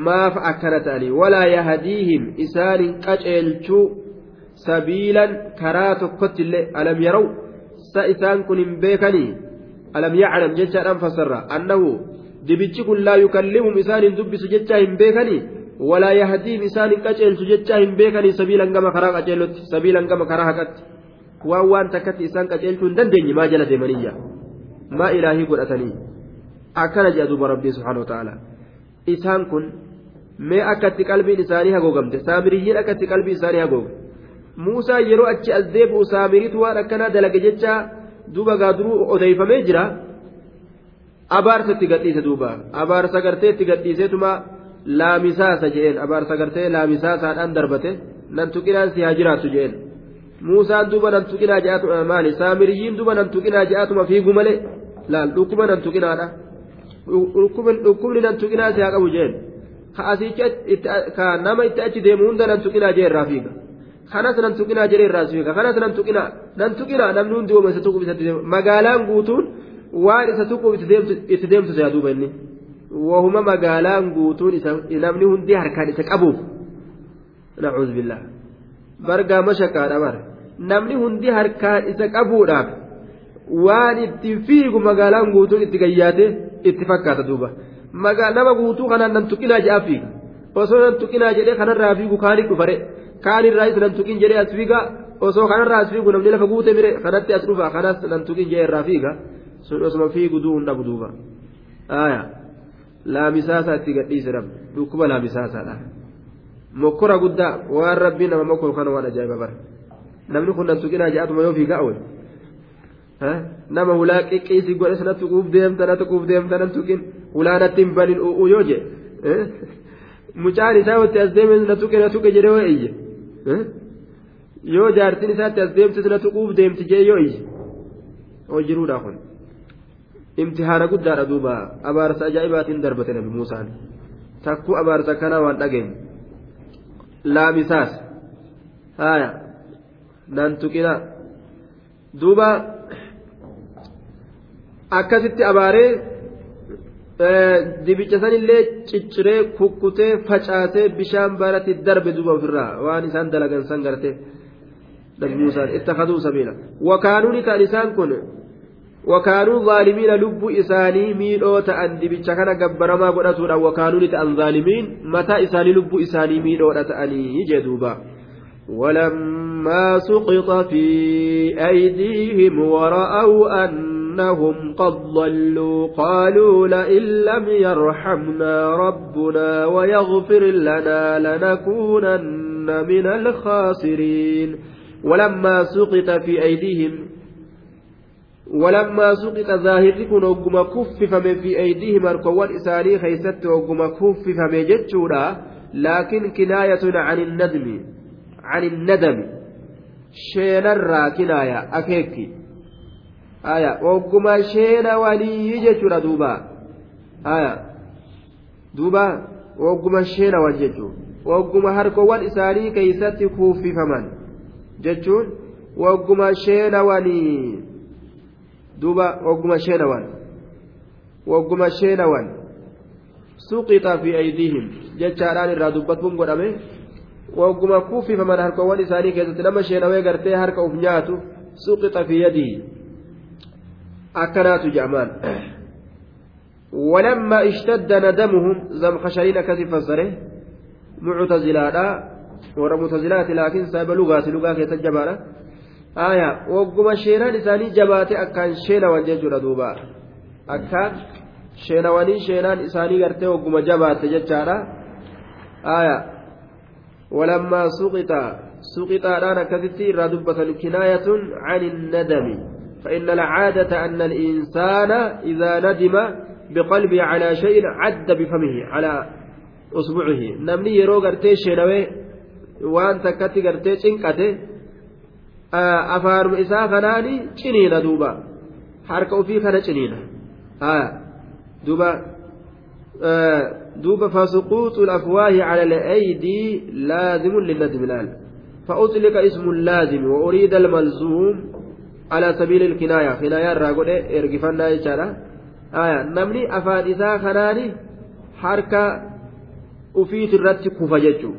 maaf akkana ta'anii walaa yahdiihim isaanin qaceelchuu sabiilan karaa tokkotti illee alam yaraw sa isaan kun hin beekanii alam yaclam jechaadhaan fassarra annahu dibichi kun laa yukallimuhum isaanin dubbisu jechaa hin beekanii walaa yahdiihim isaanin qaceelchu jechaa hin beekanii sabiilan gama karaa qaceelotti sabiilan gama karaa haqatti waan waan takkatti isaan qaceelchuu hin dandeenye maa jala deemaniyya maa ilaahii godhatanii akkana jedha duuba rabbii subhaanahu ta'ala isaan kun mee akkatti qalbiin isaanii hagoogamte saamiriyyiin akkatti qalbii isaanii hagoogde muusaa yeroo achi as deebi'u saamiriitu waan akkanaa dalage jecha duuba gaaduruu odeeffamee jira abaarsa itti gadhiise duuba abaarsa gartee itti gadhiiseetuma laamisaasa jeen abaarsa gartee laamisaasaadhaan darbate nan tuqinaan si haa jiraattu jeen muusaan duuba nan tuqinaa je'atuma maali saamiriyyiin duuba nan tuqinaa je'atuma fiigu malee laal dhukkuba nan tuqinaadha dhukkubni nan tuqinaa si haa qabu jeen ka asicha ka nama itti achi deemu hunda nan tuqinaa jee irraa fiiga kanas nan tuqinaa jedhee irraa fiiga kanas nan tuqinaa nan tuqinaa namni hundi ooma isa deemu magaalaan guutuun waan isa tuquuf itti deemtu yaa duuba inni wahuma magaalaan guutuun namni hundi harkaan isa qabuuf nacuudhu billah bargaa mashaqaadha bara namni hundi harkaan isa qabuudhaaf waan itti fiigu magaalaan guutuun itti gayyaate itti fakkaata duuba nama guutuu kanaan nan tuqinaa jedhaa fiiga osoo nan tuqinaa jedhee kanarraa fiigu kaanii dhufare kaanirraa is nan tuqin jedhee as fiiga osoo kanarraa as fiigu namni lafa guute mire kanatti as dhufa kanas nan tuqin jedhee irraa fiiga sun osuma fiigu du'uun dhabu duuba laamisaasaa itti gadhiise dhabu dhukkuba laamisaasaadha mokkora guddaa waan rabbiin nama mokkoru kana waan ajaa'iba bara namni kun nan tuqinaa jedhatuma yoo fiigaa oole nama hulaa qiqqeessi godhe sana tuquuf deemta na tuquuf deemta nan tuqin hulaa natti hin banin u'uu yoo je mucaan isaa watti as deeme na tuqe na tuqe jedhee yoo iyye yoo jaartiin isaatti as deemte na tuquuf deemti jee yoo iyye hojiruudha kun imtihaana guddaadha duuba abaarsa ajaa'ibaatiin darbate nabi muusaan takkuu abaarsa kanaa waan dhageenye laamisaas haya nan tuqina duuba akkasitti abaaree dibicha sanillee cicciree kukkutee facaasee bishaan baratti darbe duuba ofirraa waan isaan dalagan san gartee nabi muusaan ittakaduu sabiila wakaanuuni ta'an isaan kun wakaanuu zaalimiina lubbuu isaanii miidhoo ta'an dibicha kana gabbaramaa godhatuudhaan wakaanuuni ta'an zaalimiin mataa isaanii lubbuu isaanii miidhoodha ta'anii jee duuba ولما سقط في أيديهم ورأوا أنهم قد ضلوا قالوا لئن لم يرحمنا ربنا ويغفر لنا لنكونن من الخاسرين. ولما سقط في أيديهم ولما سقط ظاهركم وقم كفف في أيديهم أركوان إساني خيست وقم كفف جتشورا لكن كناية عن الندم. عن الندم شينرا كناية أكيكي آية وقم شين ولي جتشورا دوبا آية دوبا وقم شين وجتشو وقم هركوان إساني كيست كفف من جتشون وقم شين ولي duuba wagguma sheenawan wagguma sheenawan suqixa fi aydiihim jechaadhaan irraa dubbatuun godhame wagguma kuffifaman harkawwan isaanii keessatti nama sheenawee gartee harka uf nyaatu suqixa fi yadihi akkanaatu je'amaan ولما اشتد ندمهم زم خشرين كثف فسره معتزلاء ورا معتزلات لكن سبب لغات لغات يتجبارا aya wagguma sheenaan isaanii jabaate akkaan sheenawan jechuudha duuba akkaan sheenawanii sheenaan isaanii gartee wagguma jabaatte jechaadha aya walammaa suqixa suqixaadhaan akkasitti irraa dubbatan kinaayatun can innadami فإن العادة أن الإنسان إذا ندم بقلبه على شيء عد بفمه على أصبعه نمني يرو قرتي شنوي وأن تكتي قرتي تنكته afaanuma isaa kanaani ciniina duuba harka ofii kana ciniina duuba duuba fasuquuxu الأفواه على الأيدي لازم للندم الآن فأطلق اسم اللازم وأريد الملزوم على سبيل الكناية كناية الراقود إرقفنا يجارة آية نمني أفاد إسا خناني حركة أفيت الرد كفججو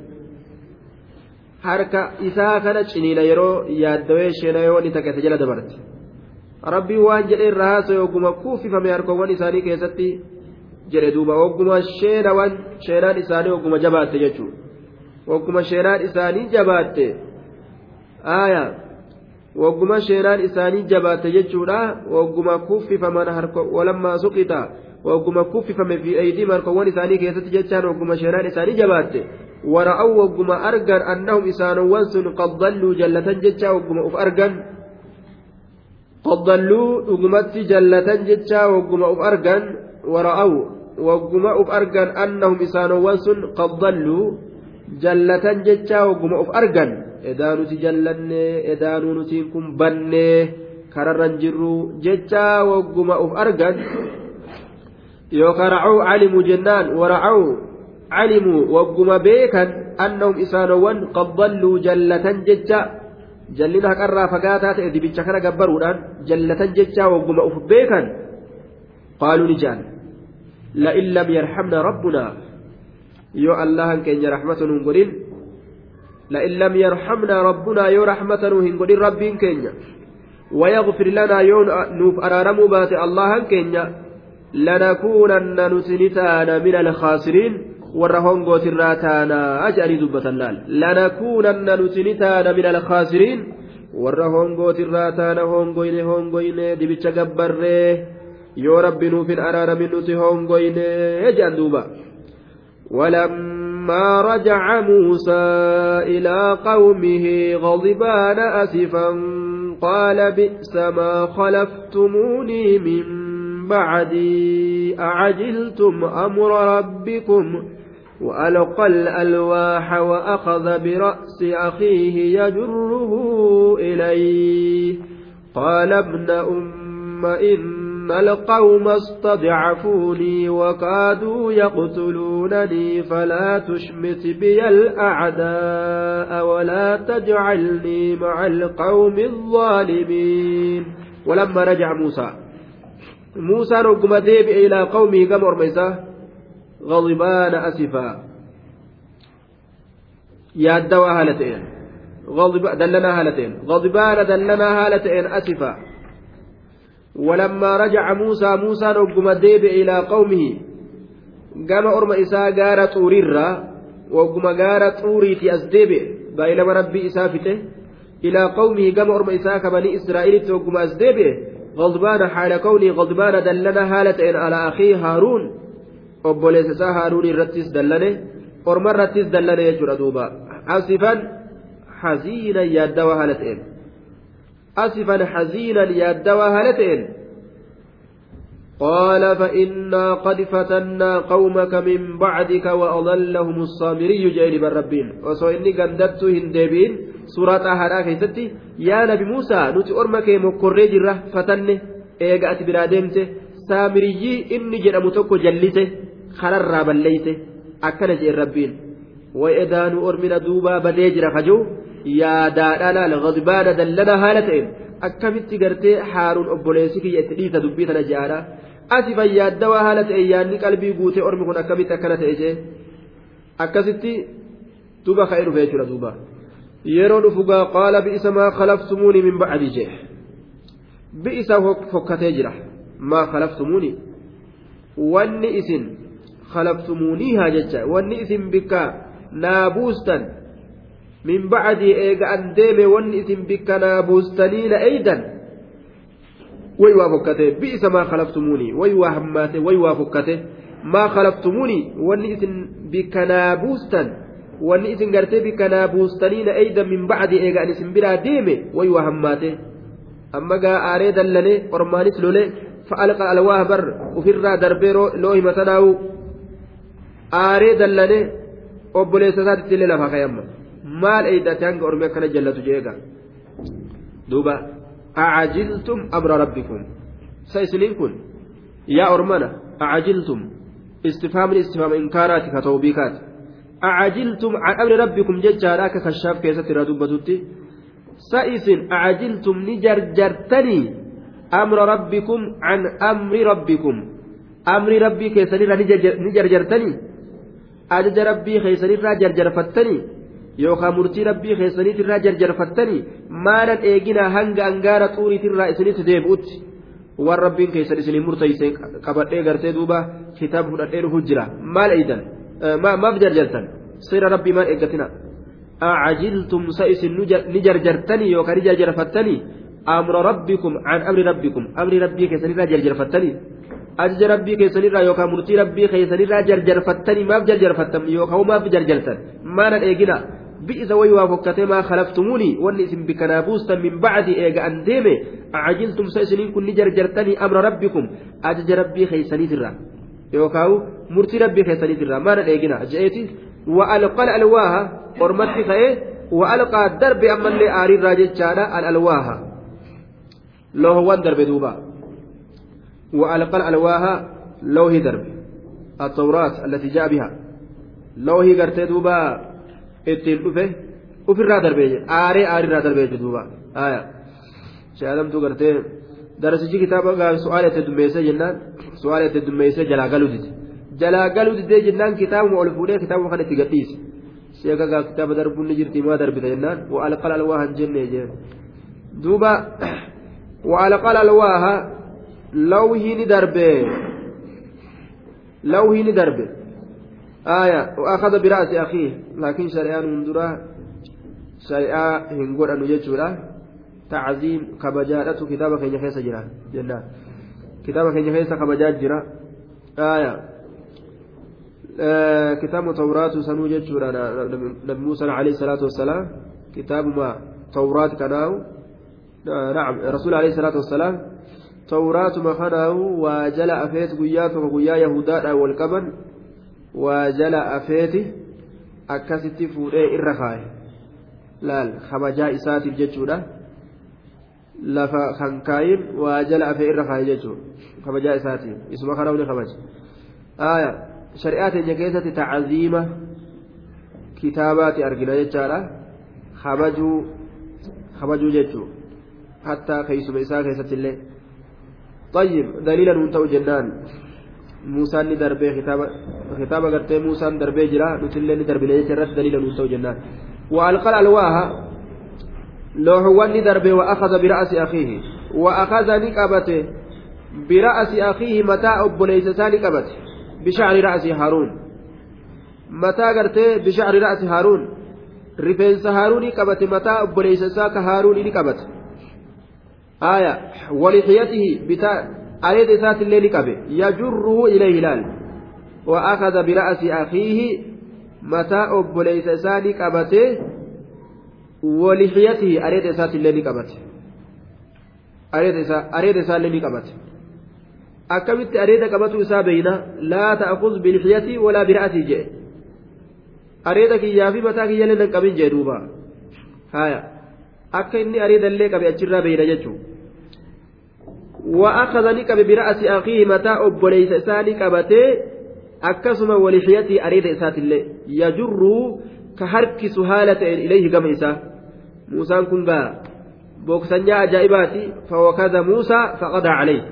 harka isaa kana ciniina yeroo yaaddawee sheenaa ni takkate jala dabarte rabbii waan jedhe irraa haasa'e ogguma kuufifame harkawwan isaanii keessatti jedhe duuba ogguma sheenawan sheenaan isaanii ogguma jabaatte jechuudha ogguma sheenaan isaanii jabaatte aayaa ogguma sheenaan isaanii jabaatte jechuudha ogguma kuufifaman harka walammaa suqita ogguma kuufifame fi aydiim harkawwan isaanii keessatti jechaan ogguma sheenaan isaanii jabaatte ورأوا وقما أرجن أنهم إسان وانسن قد ضلوا جلة جتشا وقما أف أرجن قد ضلوا وقمت جلة جتشا وقما أف أرجن wara'aw wagguma uf argan annahum isaanowwan sun qad dalluu jallatan jechaa wagguma uf argan edaa nuti jallanne edaanuu nutiin kun bannee kararran jirru jechaa wagguma uf argan yookaan racuu calimuu jennaan waracuu calimuu wagguma beekan annahum isaanowwan qad dalluu jallatan jecha jallina haqarraa fagaataa ta'e dibicha kana gabbaruudhaan jallatan jechaa wagguma uf beekan qaaluu ni jaan lam yarhamna rabbunaa yoo allahan keenya rahmata nuun godhin لئن لم يرحمنا ربنا يو نوهن قد ربين كينيا ويغفر لنا يو نوف أرارم بات الله كينيا لنكونن نسنتانا من الخاسرين. ورهون قوت الراتانا أجأري دبة اللال لنكونن نسنتانا من الخاسرين. warra hongootin raataana hongoyne hongoyne dibicha gabbarree yoo rabbi nuufin araaramin nuti hongoyne jedhan duuba. ولما رجع موسى إلى قومه غضبان أسفا قال بئس ما خلفتموني من بعدي أعجلتم أمر ربكم وألقى الألواح وأخذ برأس أخيه يجره إليه قال ابن أم إن إن القوم استضعفوني وكادوا يقتلونني فلا تشمت بي الأعداء ولا تجعلني مع القوم الظالمين. ولما رجع موسى موسى رقم ديب إلى قومه كم أرميسا غضبان أسفا. يا الدواء هالتين غضب دلنا هالتين غضبان دلنا هالتين أسفا. ولما رجع موسى موسى رقم ديب إلى قومه. قام أرم إساء قارة طوريرا وقم قارة طوريتي أسديب بإلى ربي إسافته إلى قومه قام أرم إساء كبني إسرائيل وقم أسديب غضبان حال كوني غضبان دلنا هالة على أخيه هارون. obboleessa isaa haaruun irrattis dallane orma irrattis dallane jechuudha duuba asifan haziinan yaaddawa haala ta'een أسفا حزينا يادوا هلتين. قال فإنا قد فتنا قومك من بعدك وأضلهم الصامري جيل من ربين وسو إني قندت هندبين سورة هذا كيستي. يا نبي موسى نتي أرمك مكوري جرة فتنة. إيقا أتبرا ديمته. سامريي إني جرم تكو جلته خرر بليته أكن جيل ربين. وإذا أرمنا دوبا بديجر خجو. Yaadaadhaan ghadbaana dallana haala ta'een akkamitti gartee haaruun obboleessi kiyya itti dhiisa dubbii tana jaadha asifan yaaddawaa haala ta'e yaadni qalbii guutee ormi kun akkamitti akkana ta'e jee akkasitti duba ka'ee dhufe jechuudha duuba yeroo dhufugaa qaala bi'isa maa khalafsumuuni min ba'adii jee bi'isa fokkatee jira maa khalafsumuuni wanni isin khalafsumuunii haa jecha wanni isin bikka naa buustan eeydan way waa fokkate bi'isa maa khalaqtumuuni way waa hammaate way waa fokkate maa khalaqtumuuni wanni isin bikkanaa buustan wanni isin gartee bikkanaa buustaniina eeydan min bacdii eega an isin biraa deeme way waa hammaate amma gaa aaree dallane ormaanis lole fa'alqa alwaah bar ufirraa darbee loo himatanaa'u aaree dallane obboleessa isaatitti illee lafa kayamma maal eeydate hanga ormi akkana jallatu jeega duuba acajiltum amra rabbikum sa isiniin kun yaa ormana acajiltum istifhaamni istifhaama inkaaraati ka tawbiikaati acajiltum can amri rabbikum jechaadha akka kashaaf keessatti irraa dubbatutti sa isin acajiltum ni jarjartanii amra rabbikum can amri rabbikum amri rabbii keessanirraa ni jarjartanii ajaja rabbii keessanirraa jarjarfattanii yookaan murtii rabbii keessaniitirraa jarjarfattanii maalan eeginaa hanga angaara xuuriitirraa isinitti deebi'utti waan rabbiin keessan isinii murteeyse qabadhee gartee duuba kitaaba fudhadhee dhufu jira maal eeydan maaf jarjartan seera rabbii maal eeggatina acajiltum sa ni jarjartanii yookaan ni jarjarfattanii amra rabbikum an amri rabbikum amri rabbii keessanirraa jarjarfattanii ajaja rabbii keessanirraa yookaan murtii rabbii keessanirraa jarjarfattanii maaf jarjarfattan yookaan maaf jarjartan maalan eeginaa بئس ويوا فكتي ما خلفتموني. واني اسم بكنابوستا من بعد ايغا أن ديمي. عجلتم سيسنين كن جرجرتني أمر ربكم. أجج ربي خيسني ترى يوكاو مرتي ربي خيسني ترى ما نديغنا جئتي. وألقى الالواها قرمتي خيه وألقى الدرب اما اللي آري راجتشانا الالواها لو هو درب دوبا. وألقى الالواها لو هي درب. التوراة التي جاء بها. لو هي قرتي دوبا. Ittiin dhufe ofirraa darbee aaree aarirraa darbee duuba aayaa shaalamtuu gartee darasichi kitaaba su'aala itti dummeessee jennaan su'aala itti dummeessee jalaa galuu dide jalaa galuu didee jennaan kitaabuma ol fuudhee kitaabuma kana itti gadhiise sheeka gaa kitaaba darbuun ni jirti maa darbita jennaan wa'alqal alwaaha hin jenne jeen duuba wa'alqal alwaaha lawhii ni darbe lawhii ni darbe آية وأخذ برأس أخيه. لكن شريان من درا شريعة هنقول أنه يجولا تعظيم كبجاءة كتابة كي يخيس جرا. جنة. كتابة كي يخيس كبجاء جرا. آية. آه كتاب توراة سنو جتشورا نبي موسى عليه الصلاة والسلام. كتاب ما توراة كناو. نعم رسول عليه الصلاة والسلام. توراة ما خناو. وجل أفيت قيات وقيا يهودا والكبن waa jala afeeti akkasitti fuudhee irra kaaye laal kabajaa isaatiif jechuudha lafa kan kaayin waa jala afee irra kaaye jechuudha kabajaa isaatiif isuma kana ni kabaja aya shari'aa teenya keessatti tacaziima kitaabaati argina jechaadha kabajuu kabajuu jechuu hattaa keeysuma isaa keessatti illee طيب دليلا منتهى جنان kitaaba gartee muusaan darbee jira. Nutillee ni darbine jecha irratti daliila nuus ta'u jennaan. وألقى الألواح لوحوان ندربه وأخذ برأس أخيه وأخذ نكبته برأس أخيه متى أبو ليس نكبته بشعر رأس هارون متى قرته بشعر رأس هارون رفنس هارون نكبته متى أبو ليس هارون نكبته آية ولحيته بتاء areeda isaatillee ni qabe yajurruhu ilayhi laal وأخذ برأس أخيه متى أبوليس إساني قبته ولحيته أريد إسات اللي قبته أريد إسات اللي قبته akkamitti areeda qabatu isaa beeyna laa ta'khuz bilxiyati walaa bira'atii jee areeda kiyyaa fi mataa kiyyallee nan qabin jee duuba haya akka inni areeda illee qabe achirraa beeyna jechuudha وأخذ نكب برأس أخيه متى أبوليس إساني كبتي أكسما ولحيتي أريد إسات الله يجر كهرك سهالة إليه كم إسا موسى كنغا بوكسنيا أجائباتي فوكذا موسى فقضى عليه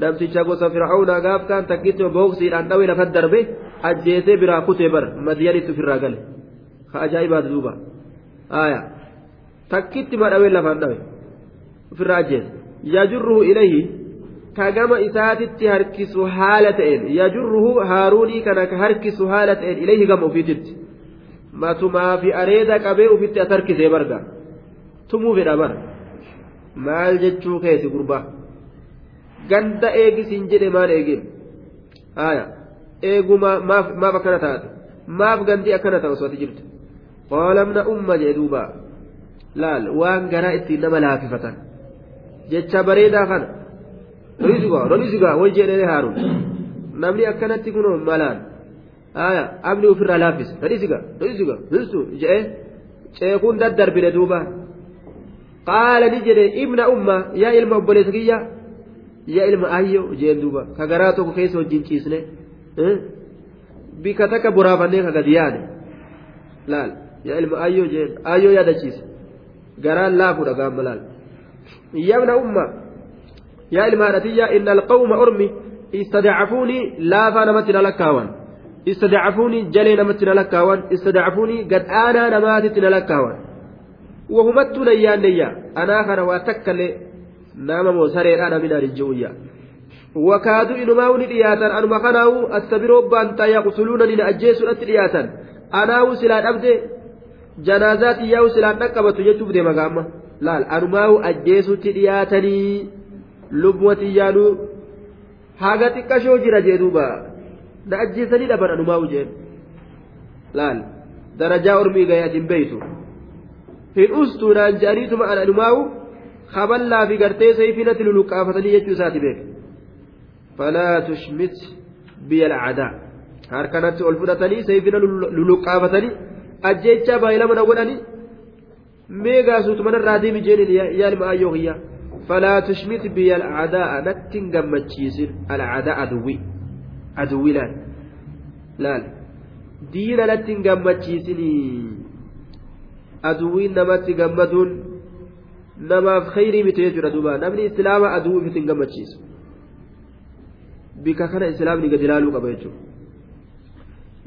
gaaf kaan takkitti booksiidhaan dhawee lafa darbe ajjeesee biraa kutee bar madiyanitti ofirraa gale ka ajaa'ibaati duuba aayaa takkitti ma dhawee lafaan dhawe ofirraa ajjeese yajurruhu ilayhi ka gama isaatitti harkisu haala ta'een yajurruhu haaruunii kana ka harkisu haala ta'een ilayhi gama ofiititti. Matumaa fi areeda qabee ofitti as harkisee barga tumuu fedha bar maal jechuu keeti gurbaa ganda eegisiin jedhe maal eegin haya eeguma maaf maaf akkana taate. Maaf gandii akkana ta'u osoo ati jirtu qoolamna umma jedhe duuba. Laal waan garaa ittiin nama laafifatan jecha bareedaa kana rizqa rizqa wal jedhee haaruun namni akkanatti kun malaan haya abni ofirraa laaffisa rizqa rizqa rizqu jedhee ceekuun daddarbine duuba qaala ni jedhe ibna umma yaa ilma obboleessa kiyya yaa ilma ayyo jeen duuba ka garaa tokko keessa wajjin ciisne bika takka boraafannee ka gadi yaane laal yaa ilma ayyo jeen ayyo yaadachiise garaan laafuudha gaamma laal yabna umma yaa ilma haadhatiyya inna alqawma ormi istadacafuunii laafaa namatti na lakkaawan istadacafuunii jalee namatti na lakkaawan istadacafuunii gadhaanaa namaatitti na lakkaawan wahumattuu nayyaanneyya anaa kana waa takkallee nama moo sareedhaa namina rijji'uyya wakaadu inumaa ni dhiyaatan anuma kanaawu astabiroo baantaa yaqsuluuna nina ajjeesuudhatti dhiyaatan anaawu silaa dhabde janaazaa xiyyaa'u silaan laal anumaawu ajjeesutti dhiyaatanii lubbuma xiyyaanuu haga xiqqashoo jira jee duuba na ajjeesanii dhaban anumaawu jeen. Laal darajaa ormii gayatin beeytu hin ustuu naan je'aniituma an anumaa'u kaballaa fi gartee sayfinatti luluqqaafatanii jechuu isaati beek. Falaa tushmit biyya alcadaa harkanatti ol fudhatanii sayfina luluqqaafatanii ajjeechaa baay'ilama na godhanii meegaa suutumanarraa deemi jeeniin yaalima ayyoo kiyyaa فلا تشمت بي الأعداء نتن قمتشيس الأعداء عدوي عدوي لا لا دين نتن قمتشيسني عدوي نمت قمتون نما في خيري متيجر دوبا نمني إسلام عدوي فتن قمتشيس بك كان إسلام نقدلالو قبيتشو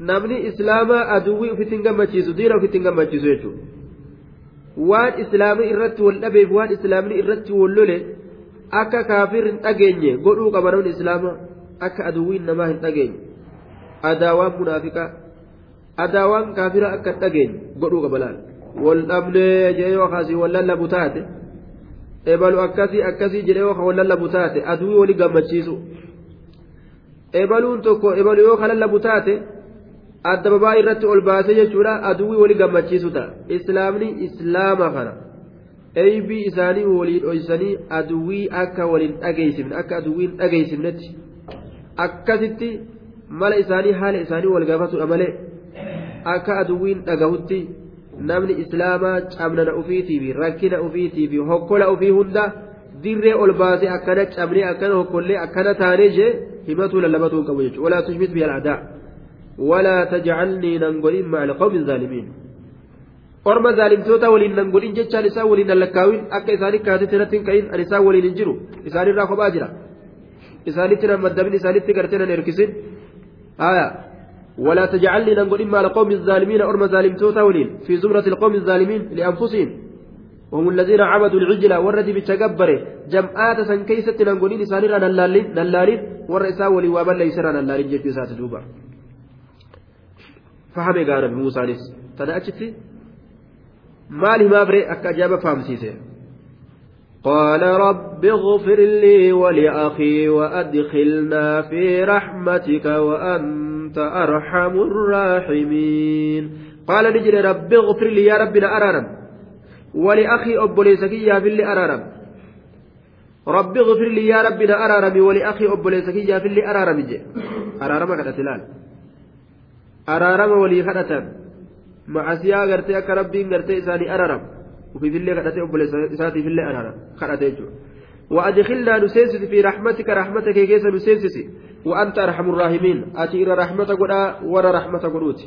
namni islaama aduwwii ofitti gammachiisu diina ofitti gammachiisu jechuudha waan islaamii irratti wal dhabeef waan islaamni irratti wal lole akka kaafir hin dhageenye godhuu qaba namni islaama akka aduwwiin namaa hin dhageenye adaawaan munaafiqaa adaawaan kaafira akka hin dhageenye godhuu qaba laal wal dhabnee jedhee yoo kaasii wal lallabu taate ebalu akkasii akkasii jedhee yoo wal lallabu taate aduwwii walii gammachiisu ebaluun tokko ebalu yoo lallabu taate. Adda babaa irratti ol baasee jechuudha aduwwii walii gammachiisu ta'a islaamni islaama kana eeybii isaanii walii dhoysanii aduwwii akka waliin dhageessifne akka aduwwiin dhageessifnetti akkasitti mala isaanii haala isaanii wal gaafatudha malee akka aduwwiin dhagahutti namni islaamaa cabnana ufiitiifi rakkina ufiitiifi hokkola ufii hunda dirree ol baasee akkana cabnee akkana hokkollee akkana taanee jee himatuu lallabatuu qabu jechuudha walaa tushmit biyya al'aadaa. ولا تجعلني ننقلين مع القوم الظالمين. orma zaalimtoota waliin nan godhin jechaan isaan waliin nan lakkaawin akka isaanii kaatee irratti hin ka'in ani isaan waliin hin jiru isaanirraa kophaa jira isaanitti nan maddabin isaanitti gartee nan erkisin haya ولا تجعلني نقول إما على قوم الظالمين. أرم ظالمتوتا ولين. في زمرة القوم الظالمين لأنفسهم. وهم الذين عبدوا العجلة وردي بتجبره جمعات سنكيسة نقول إن إسانير نلالين نلالين. ورئيسا ولي وابن ليسرا نلالين جيتي سات دوبا. Fahame gaara muusaanis tana achitti maal himaaf ree akka ajaa'iba fahamsiise قال رب اغفر لي ولأخي وأدخلنا في رحمتك وأنت أرحم الراحمين. قال نجري رب اغفر لي يا ربنا أرارم ولأخي أبوليسك يا باللي أرارم رب اغفر لي يا ربنا أرارم ولأخي أبوليسك يا باللي أرارم أرارم كذا تلال araarama walii kadhatan. Macasiyaa gartee akka rabbiin gartee isaanii araram ufiifillee kadhatee obboleessa isaatiifillee araram kadhate jechuudha. وأدخلنا نسيسس في رحمتك رحمتك كيس نسيسس وأنت أرحم الراحمين أتي إلى رحمتك ولا ورا رحمتك قلوت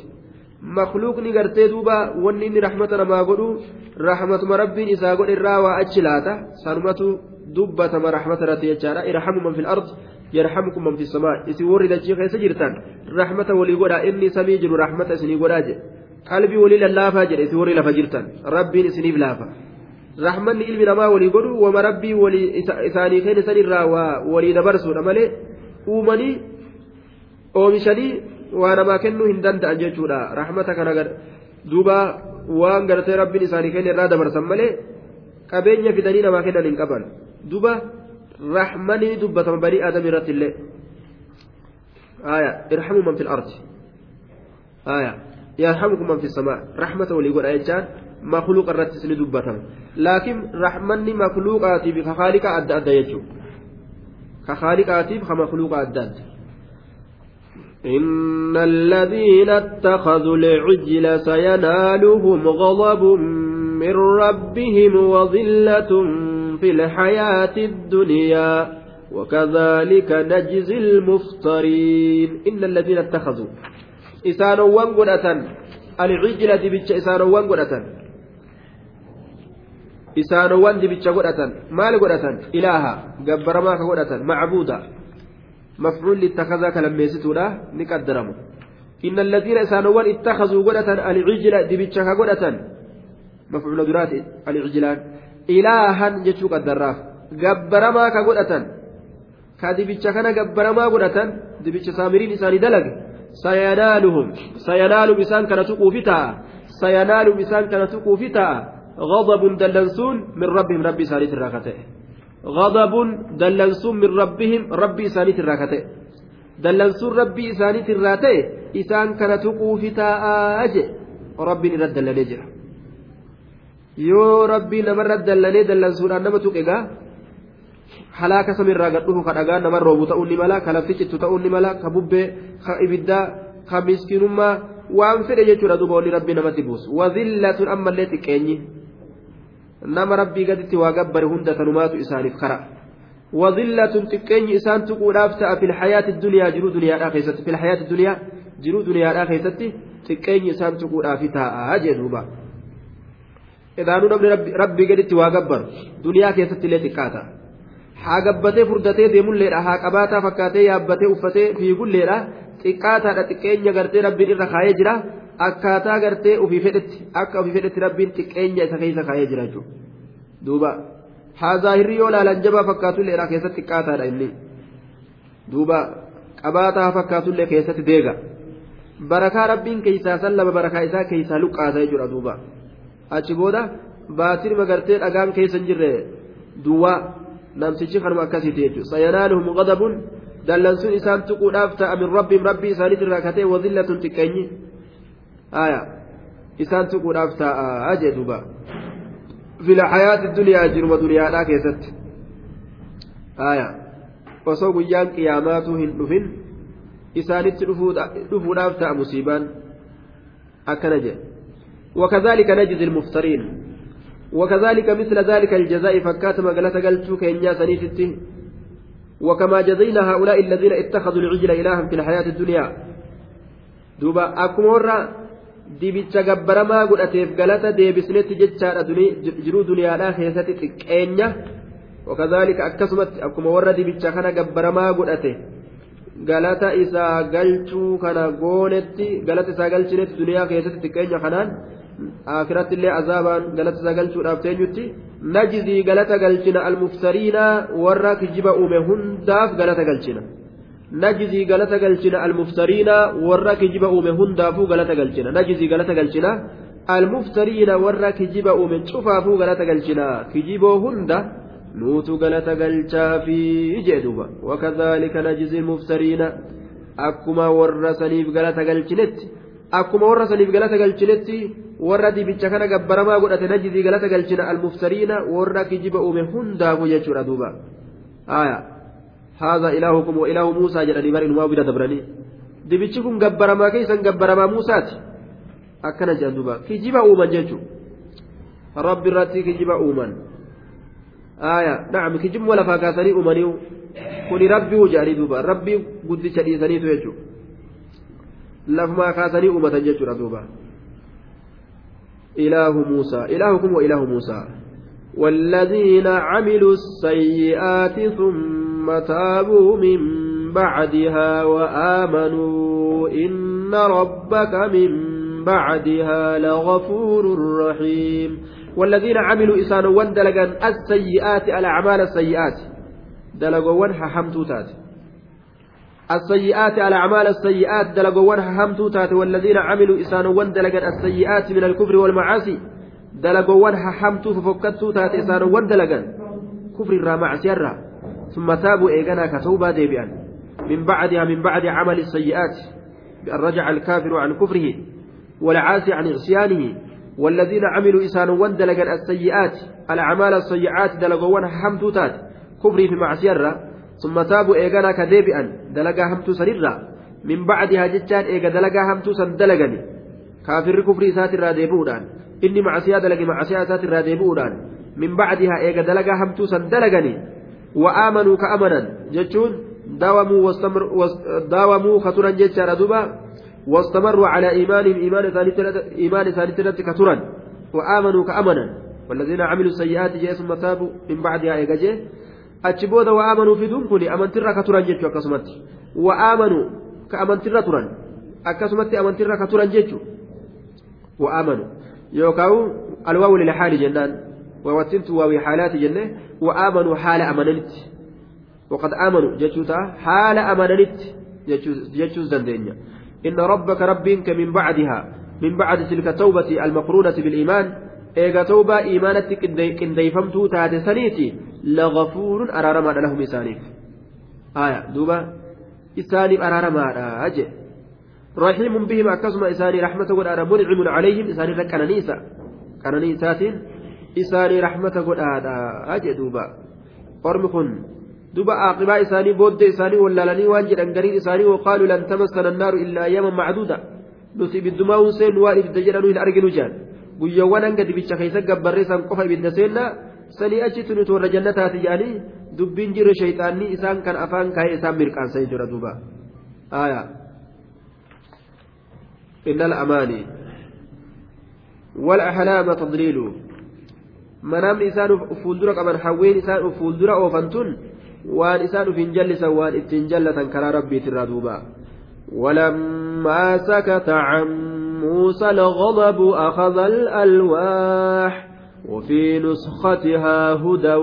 مخلوق نقرتي دوبا ونين رحمتنا ما قلو رحمة ربي إذا قل الراوى أجلاتا سنمة دبة ما رحمة رتي ارحم من في الأرض يرحمكم من في السماء إسي ورد الشيخ يسجرتان رحمة ولي قدا إني سميجر رحمة إسني قدا قلبي ولي للافا جر إسي ورد لفجرتان ربي إسني بلافا رحمن ilmi namaa walii godhu wama rabbii walii isaanii kenna sanirraa waa walii dabarsuudha malee uumanii oomishanii waa namaa kennuu hin danda'an jechuudha rahmata kana duuba waan gartee rabbiin isaanii kenna irraa dabarsan malee qabeenya fidanii namaa kennan hin qaban duuba رحمني دبة بني آدم رت الله. آية ارحموا من في الأرض. آية يرحمكم من في السماء. رحمة وليقول آية مخلوق الرت سن دبة. لكن رحمني مخلوقاتي بخالق أدى أدى يجو. كخالقاتي بخمخلوق أدى أدى إن الذين اتخذوا العجل سينالهم غضب من ربهم وذلة في الحياة الدنيا وكذلك نجزي المفترين. إن الذين اتخذوا إسانوان قدة العجلة دبتش إسانوان قدة إسانوان دبتش قدة مال قدة إلها قبر ما قدة معبودا. مفعول لاتخذا كلميستو لا نقدرم إن الذين إسانوان اتخذوا قدة العجلة دبتش قدة مفعول درات العجلان ilaahan jechuu qaddarraaf gabbaramaa ka godhatan ka dibicha kana gabbaramaa godhatan dibicha saamiriin isaanii dalage sayanaaluhum sayanaalum isaan kana tuquufi ta'a sayanaalum isaan kana tuquufi ta'a غضب دلنسون من ربهم ربي سانيت الراكته غضب دلنسون من ربهم ربي سانيت الراكته دلنسون ربي سانيت الراكته إسان كان تقوفي تاء rabbiin irra dallanee jira yoo rabbii namarra dallanee dallansuudhaan nama tuqegaa halaaka samiirraa gad dhufu ka dhagaa namarra roobu ta'uu ni mala ka lafti cittu ta'uu ni mala ka bubbee ka ibiddaa ka miskiinummaa waan fedhe jechuudha duuba wanni rabbii namatti buusu. Wazillatun ammallee xiqqeenyi. Nama rabbii gaditti waa gabbare hunda tanumaatu isaaniif kara. Wazillatun xiqqeenyi isaan tuquudhaaf ta'a filhayaati duniyaa jiruu duniyaadhaa keessatti. Filhayaati duniyaa jiruu duniyaadhaa keessatti xiqqeenyi isaan tuquudhaafi ta'a jee duuba idaanuu namni rabbii gaditti waa gabbaru duniyaa keessatti illee xiqqaata. Haa gabbatee furdatee deemulleedha. Haa qabaataa fakkaatee yaabbatee uffatee fiigulleedha. Xiqqaataadha xiqqeenya gartee rabbiin irra kaayee jira. Akkaataa gartee ofii fedhetti akka ofii fedhetti rabbiin xiqqeenya isa keessa kaayee jira jechuudha duuba. Haa zaahirri yoo laalan jabaa fakkaatulleedha keessatti xiqqaataadha inni duuba. Qabaataa fakkaatullee keessatti deega. Barakaa rabbiin keeysaa sallama barakaa isaa keeysaa luqqaasa jechuudha duuba achi booda baatirma gartee dhagaan keessa hin jirre duwwaa namtichi kanuma akkasiiti jechuudha sayanaaluhum qadabuun dallansuun isaan tuquudhaaf ta'a min rabbiin rabbii isaaniitirraa katee wadillatun xiqqeenyi aya isaan tuquudhaaf ta'a jee duuba fila hayaati duniyaa jiruma duniyaadhaa keessatti osoo guyyaan qiyaamaatu hin dhufin isaanitti dhufuudhaaf ta'a musiibaan akkana jedhe وكذلك نجزي المفترين وكذلك مثل ذلك الجزاء فكات مقلة قلتو كينيا سنيستي وكما جزينا هؤلاء الذين اتخذوا العجل إلها في الحياة الدنيا دوبا أكمورا dibicha gabbaramaa godhateef galata deebisnetti jechaadha jiruu duniyaadhaa keessatti xiqqeenya wakazaalika akkasumatti akkuma warra dibicha kana gabbaramaa godhate galata isaa galchuu kana goonetti galata isaa galchinetti duniyaa keessatti xiqqeenya kanaan akiratti illee azaabaan galata isaa galchuudhaaf teenyutti najzii galata galchina almuftariina warra kijiba uume hundaaf galata galchina najzii galata galchina almuftariina warra kijiba uume hundaafuu galata galchina najzii galata galchina almuftariina warra kijiba uume cufaafuu galata galchina kijiboo hunda nuutu galata galchaafi jedhuba wakadhaalika najzi almuftariina akkuma warra saniif galata galchinetti akkuma warra saniif galata galchinetti warra dibicha kana gabbaramaa godhate najzii galata galchina almuftariina warra kijiba uume hundaafu jechuudha duuba aya haadha ilaahukum wa ilaahu muusaa jedhanii bari inumaa bira dabranii dibichi kun gabbaramaa keessan gabbaramaa muusaati akkana jedhan duuba kijiba uuman jechuu rabbi irratti kijiba uuman aya nacam kijibuma lafaa kaasanii uumaniu kuni rabbii jedhanii duuba rabbii guddicha dhiisaniitu jechuu lafumaa kaasanii uumatan jechuudha duuba إله موسى. إلهكم وإله موسى. والذين عملوا السيئات ثم تابوا من بعدها وآمنوا إن ربك من بعدها لغفور رحيم. والذين عملوا إسان وندلقا السيئات الأعمال السيئات. دلقوا حمتوتات السيئات على أعمال السيئات دلقوا همتو تات والذين عملوا إسان وندلقا السيئات من الكفر والمعاصي. دلقوا همتو ففكتو تات إسان وندلقا كفر الرا معصي الرا. ثم تابوا إيقنا كتوبا ديبئا من بعدها من بعد عمل السيئات. بأن رجع الكافر عن كفره والعاصي عن عصيانه. والذين عملوا إسان وندلقا السيئات. الأعمال السيئات دلقوا همتو تات كفري في معصي الرا. ثم تابوا إيغانا كديبئا دلقا همتو سنرا من بعدها جتان إيغا دلقا همتو سن دلقني كافر كفري سات الراديبودان. إني معسيا دلقي معسيا سات الراديبودان. من بعدها إيغا دلقا همتو سن دلقني وآمنوا كأمنا. جتون داوموا واستمر داوموا خطرا جتان دوبا واستمروا على إيمانهم إيمان إيمان ثالثة كثرا وآمنوا كأمنا. والذين عملوا السيئات جاء ثم تابوا. من بعدها إيغا جاء. Achi booda waa amanuu fiduun kun amantirra ka turan jechuu akkasumatti waa amanuu ka amantirra turan akkasumatti amantirra ka turan jechuu waa amanu yookaan alwaawu lilhaali jennaan waawattintu waawii haalaati jenne waa amanuu haala amananitti waqad amanu jechuu ta'a haala amananitti jechuus dandeenya inna rabbaka rabbiinka min bacdihaa min bacdi tilka tawbati almaqruunati biliimaan eega tawbaa iimaanatti qindeeyfamtuu taate saniiti lagafuurun araaramaadha lahum isaaniif aya duuba isaaniif araaramaadha je rahiimun bihim akkasuma isaanii rahmata godhaadha municimun calayhim isaanirra qananiisa qananiisaatiin isaanii rahmata godhaadha jee duuba ormi kun duba aaqibaa isaanii booddee isaanii wallaalanii waan jedhan gariin isaanii waqaaluu lan tamassana annaaru illaa ayyaman macduuda nuti ibiddumaa hun seennu waan ibidda jedhanu hin arginu jaan guyyoowwan hanga dibicha keessa gabbarree san qofa ibidda seennaa sanii achitti nuti warra jannataati jedhanii dubbiin jirre shayxaanni isaan kan afaan kaa'ee isaan mirqaansa jechuudha duuba aayaa إن الأماني والأحلام تضليل منام إسان فولدرا قبل حوين إسان فولدرا أوفنتون وان إسان في جلسا وان اتنجلة كرا ربي ترادوبا ولما سكت عن موسى الغضب أخذ الألواح وفي نسختها هدى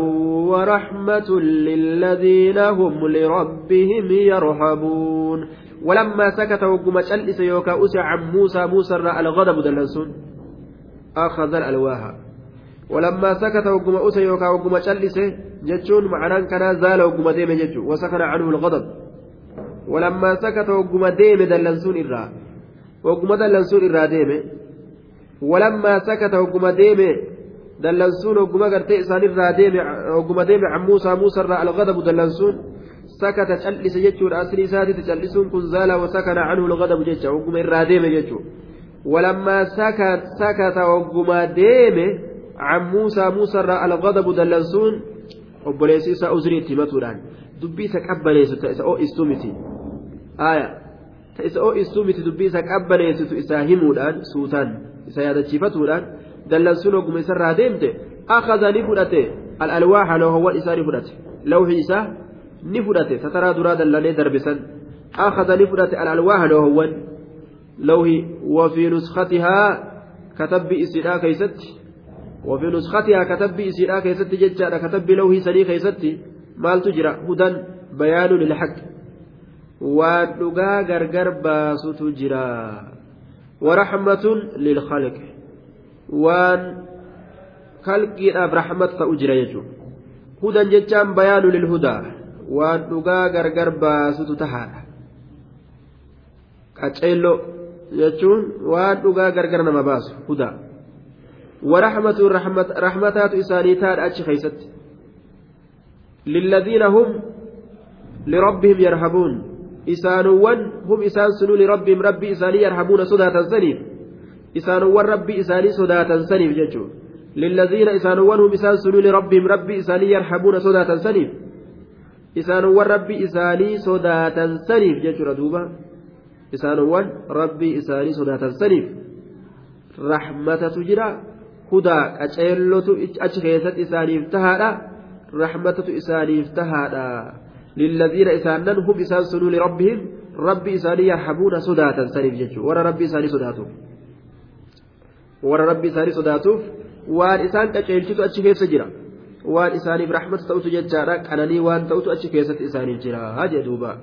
ورحمة للذين هم لربهم يرهبون. ولما سكت وقم جلس يوكا أسع عن موسى موسى الغضب دلنسون أخذ الألواح. ولما سكت وقم أسع يوكا وقم جلس جتشون معنى كان زال وقم ديم جتشو وسكن عنه الغضب. ولما سكت وقم ديم دلنسون إرا وقم دلنسون إرا ديم ولما سكت وقم ديم dallansuun hogguma gartee isaanirraa deeme hogguma deeme can muusaa muusarraa algadabu dallansuun sakata callise jechuudha asli isaatitti callisuun kun zaala wasakana canhu algadabu jecha hogguma irraa deeme jechuudha walammaa sakata hogguma deeme can muusaa muusarraa algadabu dallansuun obboleessi isaa uzrii itti himatuudhaan dubbii isa qabbaneessu ta isa oo'istuu miti aaya isa oo'istuu miti dubbii isa qabbaneessitu isaa himuudhaan suutaan isa yaadachiifatuudhaan dallansuun oguma isarraa deemte akaza ni fudhate al'alwaaha loohowwan isaa ni fudhate lawhi isaa ni fudhate sataraa duraa dallanee darbisan akaza ni fudhate al'alwaaha loohowwan lawhi wafii nuskatihaa katabbi isiidhaa keeysatti وفي نسختها كتب إسيرا كيست ججارة كتب لوهي سني كيست مال تجرى هدى بيان للحق ودقا غرغر باس تجرى ورحمة للخلق waan kalqiidhaaf rahmat ta'u jira jechuudha hudan jechaan bayaanu lilhudaa waan dhugaa gargar baasutu tahaadha qaceelloo jechuun waan dhugaa gargar nama baasu hudaa ورحمة رحمتات إساني تاد أتش خيست للذين هم لربهم يرهبون إسانوان هم إسان سنو لربهم ربي إساني يرهبون صدى سنين isaanowwan rabbii isaanii sodaatan saniif jechuudha lilladhiina isaanowwan hum isaan sunuu lirabbihim rabbii isaanii yarhabuuna sodaatan saniif isaanowwan rabbii isaanii sodaatan saniif jechuudha duuba isaanowwan rabbii isaanii sodaatan saniif rahmatatu jira hudaa qaceellotu achi keessatti isaaniif tahaadha rahmatatu isaaniif tahaadha lilladhiina isaanan hum isaan sunuu lirabbihim rabbii isaanii yarhabuuna sodaatan saniif jechuudha warra rabbii isaanii sodaatuuf. warra rabbi isaanii sodaatuuf waan isaan qaceelchitu achi keessa jira waan isaaniif rahmata ta'utu jechaadha qananii waan ta'utu achi keessatti isaaniif jira jedhuuba.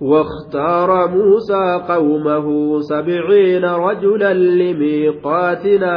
واختار موسى قومه سبعين رجلا لميقاتنا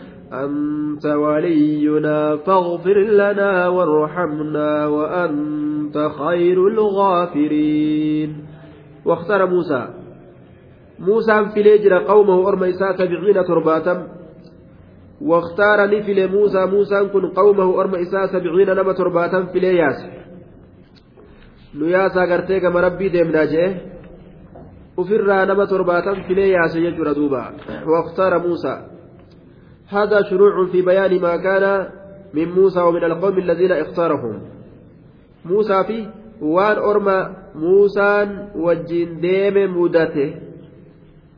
أنت ولينا فاغفر لنا وارحمنا وأنت خير الغافرين. واختار موسى. موسى فيلي جرى قومه أرمى إساء سبعين ترباتم واختار نفل موسى. موسى كن قومه أرمى إساء سبعين نما ترباتم فيلي ياس نياسا قرتي كما ربي ديمنا جيه وفر نما ترباتم فيلي ياس يجرى دوبا. واختار موسى. هذا شروع في بيان ما كان من موسى ومن القوم الذين اختارهم. موسى في وان أرمى موسى وجين ديم مدته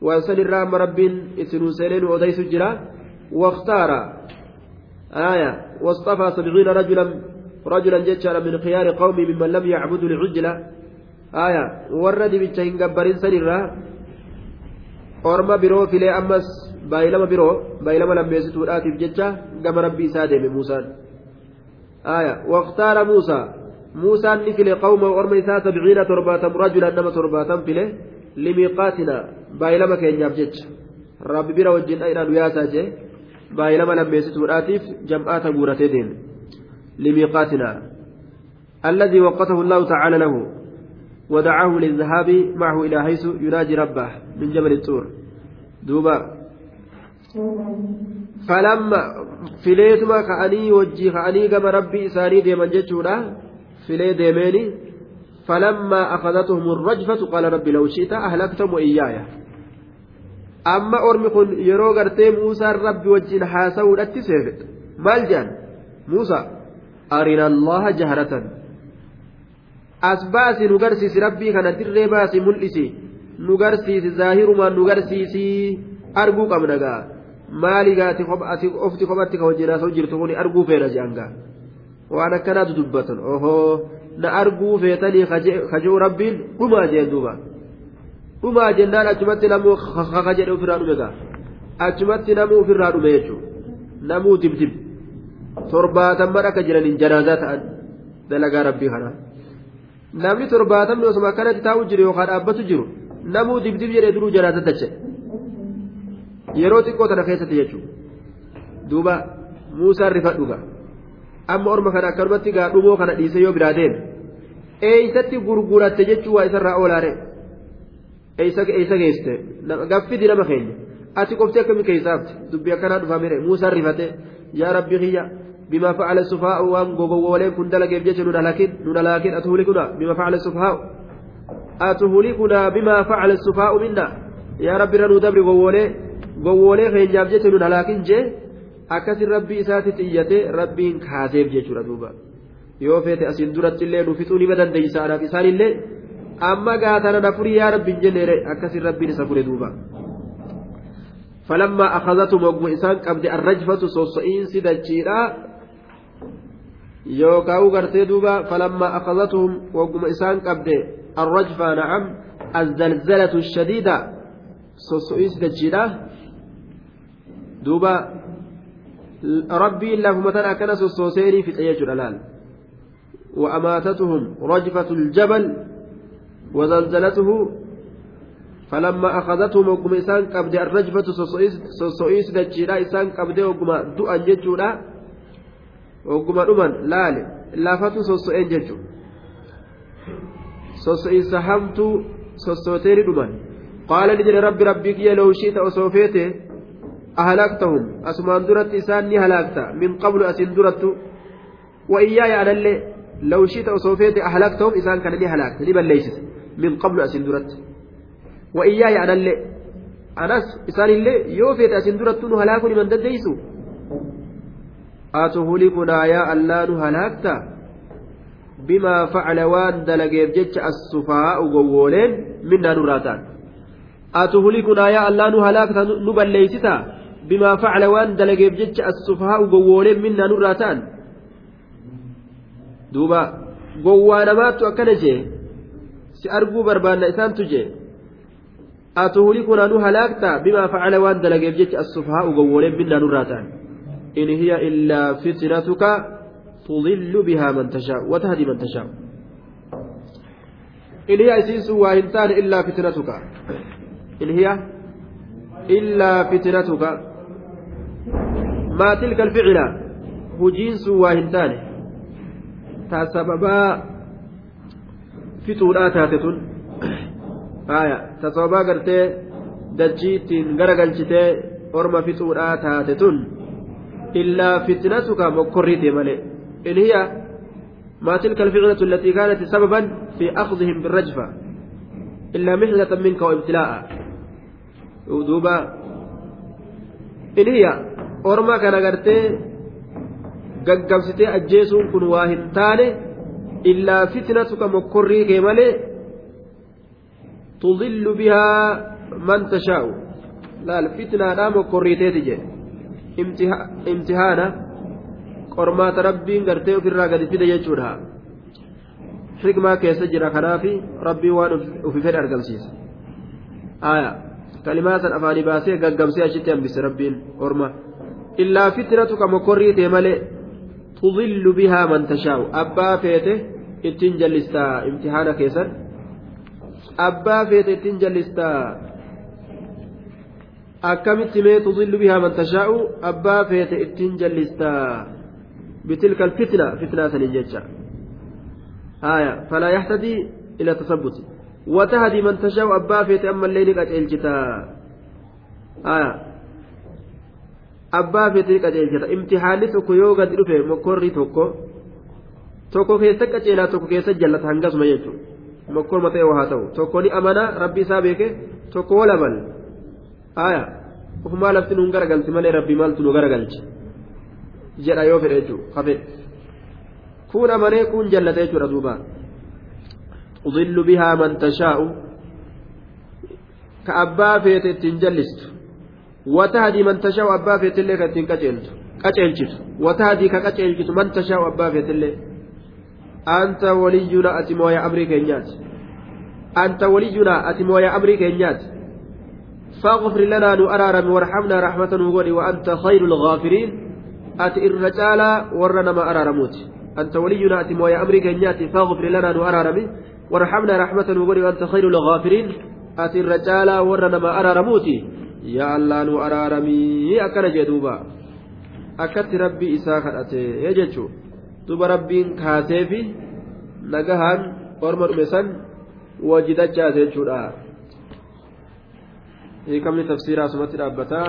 وأنسان الرام رب إسنو سنين وديس جرا واختار. آية واصطفى سبعين رجلا رجلا جتشارا من خيار قومي ممن لم يعبدوا العجلة آية ورد بيتشين قبرين سنرا orma biroo filee ammas baay'ilama biroo baay'ilama lammeessituudhaatiif jecha gama rabbii isaa deeme muusaan. آية واختار موسى موسى نفل قومه ورمى إساء سبعين ترباتم رجلا نما ترباتم فله لميقاتنا بايلما كين يبجج رب بيرا وجين أين الوياسة جي بايلما لما يسيتو الآتف جمعات بورتين لميقاتنا الذي وقته الله تعالى له ودعاه للذهاب معه إلى حيث يناجي ربه من جبل الطور دوبا falamma fileetuma ka'anii wajjii ka'anii gama rabbii isaanii deeman jechuudha. Filee deemeeni. Falammaa akadatuhum rajfatu qaala rabbi law shi'ta ahlaktamu iyyaaya amma ormi kun yeroo gartee muusaan rabbi wajjin haasa'uudhatti seefedha maal jedhan muusa arina allaha jaharatan. As baasi nu garsiisi rabbii kana dirree baasi mul'isi. Nu garsiisi zaahirumaan nu garsiisi. Arguu qabna ga'a. Maali gaati ofti kophatti ka wajjin haasa'u jirtu kun arguu feena je'anga waan akkanaatu dubbatan. Ohoo na arguu feetanii kaja'u rabbiin dhumaa jeen duuba. Dhumaa jennaan achumatti namuu kaka jedhe ofirraa dhume gaa? Achumatti namuu ofirraa dhume jechuudha namuu dibdib torbaatamman akka jiraniin janaazaa ta'an dalagaa rabbii kanaa. Namni torbaatamni osuma akkanatti taa'u jiru yookaan dhaabbatu jiru namuu dibdib jedhee duruu janaazaa tache. Yeroo xiqqoo tana keessatti jechuudha duuba muusaan rifadhu gaa amma orma kana akkanumatti gaa dhumoo kana dhiisee yoo biraa deeme eeysatti gurguratte jechuu waa isarraa oolaare eeysa geessite gaffidi nama keenya ati qoftee akkamii keessaafte dubbii akkanaa dhufaa mire muusaan rifate yaa rabbi kiyya بما فعل السفهاء وان غوغولين كن دلق يبجج نلكن نلكن أتهلكنا بما فعل السفهاء أتهلكنا بما فعل السفهاء منا يا رب رنو دبر غوغولين gowwoolee keenyaaf jecha nun halaakin jee akkasin rabbii isaatti xiyyate rabbiin kaaseef jechuudha duuba. Yoo feete asin duratti illee nu fixuu nima dandeeysaadhaaf isaanillee amma gaatanan afurii yaa rabbiin jenneere akkasin rabbiin isa fure duuba. Falammaa akhadathu mogguma isaan qabde arrajfatu sosso'iinsi dachiidhaa yookaan gartee duuba falammaa akhadathuhum wagguma isaan qabde arrajfaa na'am azzalzalatu shadiida sosso'iinsi dachiidhaa duuba rabbiin lafumatan akkana sossooseeni fixe jechuudha laal. وأماتتهم رجفة الجبل وزلزلته فلما أخذتهم وقم إسان قبل الرجفة سوسوئيس دجيرا إسان قبل وقم دؤا ججولا وقم أمن لال لافت سوسوئين ججو سوسوئيس همت سوسوتين أمن قال لجل ربي ربك لو شئت أصوفيته أهلكتهم أسمان درت إساني هلاكتا من قبل أسن درت وإياي على اللي لو شئت أصوفيت أهلكتهم إسان كان لي هلاكت لبن ليست. من قبل أسن درت. وإياي على اللي أنس إسان اللي يوفيت أسن درت هلاكني من دديسو. أتهلكنا يا الله هلاكتا بما فعل وان دلقيف جتش السفهاء وقوولين منا نراتان أتهلكنا يا الله هلاكتا نبليستا بما فعل وان دلقيف جتش السفهاء قوولين منا نراتان. دوبا قوانا ماتو أكنا جي سأرقو بربانا إسان تجي أتهلكنا نهلاكتا بما فعل وان دلقيف جتش السفهاء قوولين منا نراتان. إن هي إلا فتنتك تضل بها من تشاء وتهدي من تشاء. إن هي أسيس وإنتان إلا فتنتك. إن هي إلا فتنتك. ما تلك الفعلة؟ هجينس واهنتان تسببا فتولا تاتتون آية. تسببا قرتي دجيتين غرقلشتي أرمى فتولا تاتتون إلا فتنتك مكريتي ملئ إن هي ما تلك الفعلة التي كانت سببا في أخذهم بالرجفة. إلا محنة منك وابتلاء. دوبا إن هي orma kana gartee gaggabsitee ajjeesuun kun waa hin taane illaa fitnatuka mokkorrii kee malee tudillu bihaa man tashaa'u. Laal fitnaadhaa mokkorriiteeti jedhe imtihaana qormaata rabbiin gartee ofirraa gadi fide jechuudha. Xikmaa keessa jira kanaafi rabbiin waan ufi fedhe argamsiisa. Aya kalimaa san afaanii baasee gaggabsee achitti hambise rabbiin orma illaa fitnatu ka mokorrii ta'e malee tudillu bihaa man tashaa'u abbaa feete ittiin jallistaa imtihaana keessan abbaa feete ittiin jallistaa akkamitti mee tudillu bihaa man tashaa'u abbaa feete ittiin jallistaa bitilka alfitna fitnaa saniin jecha haya falaa yaxtadii ila tasabbuti وتهدي من تشاء أبا فيت أما الليل قد إلجتا آية أبا فيت قد إلجتا امتحاني توكو يو قد رفع مكوري توكو توكو كيسا قجيلا توكو كيسا جلت هنقص ما يجو مكور متى وهاتو توكو ني أمانا ربي سابيك توكو ولا بل آية وفما لفتن هنقر قلت مالي ربي مالت نقر قلت جرى يو في الأجو خفت كون أماني كون جلت يجو ردوبا تضل بها من تشاء كأبا فيت تنجلست وتهدي من تشاء أبا فيت اللي كتن كتلت كتلت وتهدي ككتلت من تشاء أبا فيت اللي أنت ولينا أتمو يا أمري كينيات أنت ولينا أتمو يا أمري كينيات فاغفر لنا نؤرارم وارحمنا رحمة نغوري وأنت خير الغافرين. أت الرجال ورنا ما أرارموت أنت ولينا أتمو يا أمري كينيات فاغفر لنا نؤرارم وارحمنا رحمة وقري وأنت خير الغافرين. أتي الرجال ورنا ما أرى يا الله نو أرى رمي أكن جدوبا أكت ربي إساك أتي يجتشو دوبا ربين كاسيفي نجهان أرمر مسن وجدت جاتي جودا هي كم تفسير أسمت الأبتا